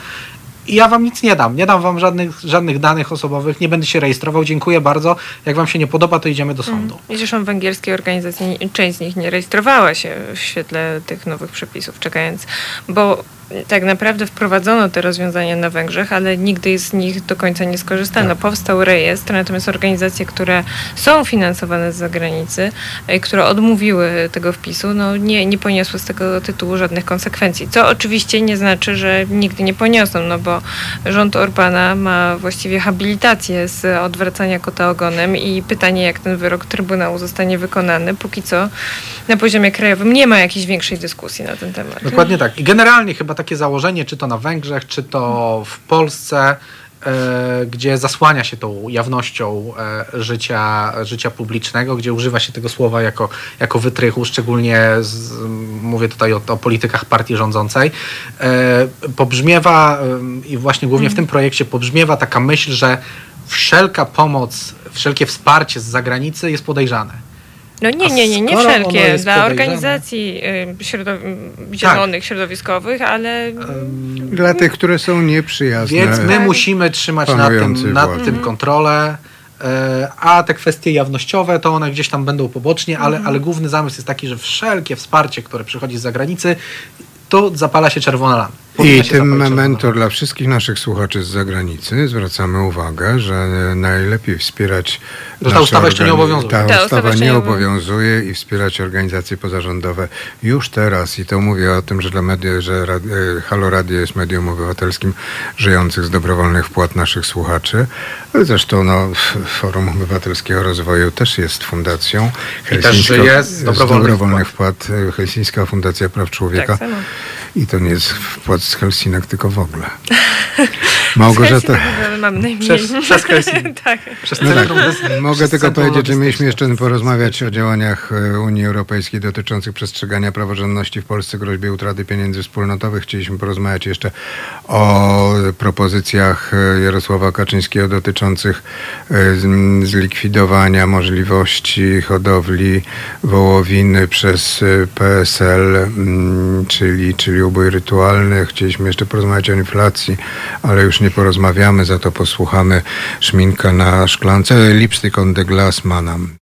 i ja wam nic nie dam. Nie dam wam żadnych, żadnych danych osobowych, nie będę się rejestrował. Dziękuję bardzo. Jak wam się nie podoba, to idziemy do sądu. I Zresztą węgierskie organizacje, nie- część z nich nie rejestrowała się w świetle tych nowych przepisów, czekając, bo tak naprawdę wprowadzono te rozwiązania na Węgrzech, ale nigdy z nich do końca nie skorzystano. Powstał rejestr, natomiast organizacje, które są finansowane z zagranicy, e, które odmówiły tego wpisu, no nie, nie poniosły z tego tytułu żadnych konsekwencji. Co oczywiście nie znaczy, że nigdy nie poniosą, no bo rząd Orbana ma właściwie habilitację z odwracania kota ogonem i pytanie, jak ten wyrok Trybunału zostanie wykonany. Póki co na poziomie krajowym nie ma jakiejś większej dyskusji na ten temat. Dokładnie tak. I generalnie chyba takie założenie, czy to na Węgrzech, czy to w Polsce, e, gdzie zasłania się tą jawnością e, życia, życia publicznego, gdzie używa się tego słowa jako, jako wytrychu, szczególnie z, mówię tutaj o, o politykach partii rządzącej, e, pobrzmiewa i właśnie głównie w tym projekcie pobrzmiewa taka myśl, że wszelka pomoc, wszelkie wsparcie z zagranicy jest podejrzane. No nie, nie, nie, nie wszelkie. Dla podejrzane- organizacji y, środow- zielonych, środowiskowych, ale Dla tych, które są nieprzyjazne. Więc my musimy trzymać nad tym, nad tym kontrolę. e, A te kwestie jawnościowe, to one gdzieś tam będą pobocznie, ale, ale główny zamysł jest taki, że wszelkie wsparcie, które przychodzi z zagranicy, to zapala się czerwona lampka. I tym lampka. dla wszystkich naszych słuchaczy z zagranicy zwracamy uwagę, że najlepiej wspierać. Że ta ustawa jeszcze nie obowiązuje. Ta, Ta ustawa, nie obowiązuje i wspierać organizacje pozarządowe już teraz. I to mówię o tym, że dla media, że rad, e, Halo Radio jest medium obywatelskim żyjących z dobrowolnych wpłat naszych słuchaczy. Ale Zresztą no, Forum Obywatelskiego Rozwoju też jest fundacją. też Helsińsko- żyje z dobrowolnych dobrowolnych wpłat. e, Helsińska Fundacja Praw Człowieka. tak. I to nie jest wpłat z Helsinek, tylko w ogóle. Małgorzata. Helsinek mamy najmniej. Przez, przez Helsinki. tak. Przez No tak, mogę tylko powiedzieć, że mieliśmy jeszcze porozmawiać o działaniach e, Unii Europejskiej dotyczących przestrzegania praworządności w Polsce, groźbie utraty pieniędzy wspólnotowych. Chcieliśmy porozmawiać jeszcze o propozycjach e, Jarosława Kaczyńskiego dotyczących e, zlikwidowania możliwości hodowli wołowiny przez PSL, mm, czyli, czyli ubój rytualny. Chcieliśmy jeszcze porozmawiać o inflacji, ale już porozmawiamy, za to posłuchamy szminka na szklance, lipstick on the glass manam.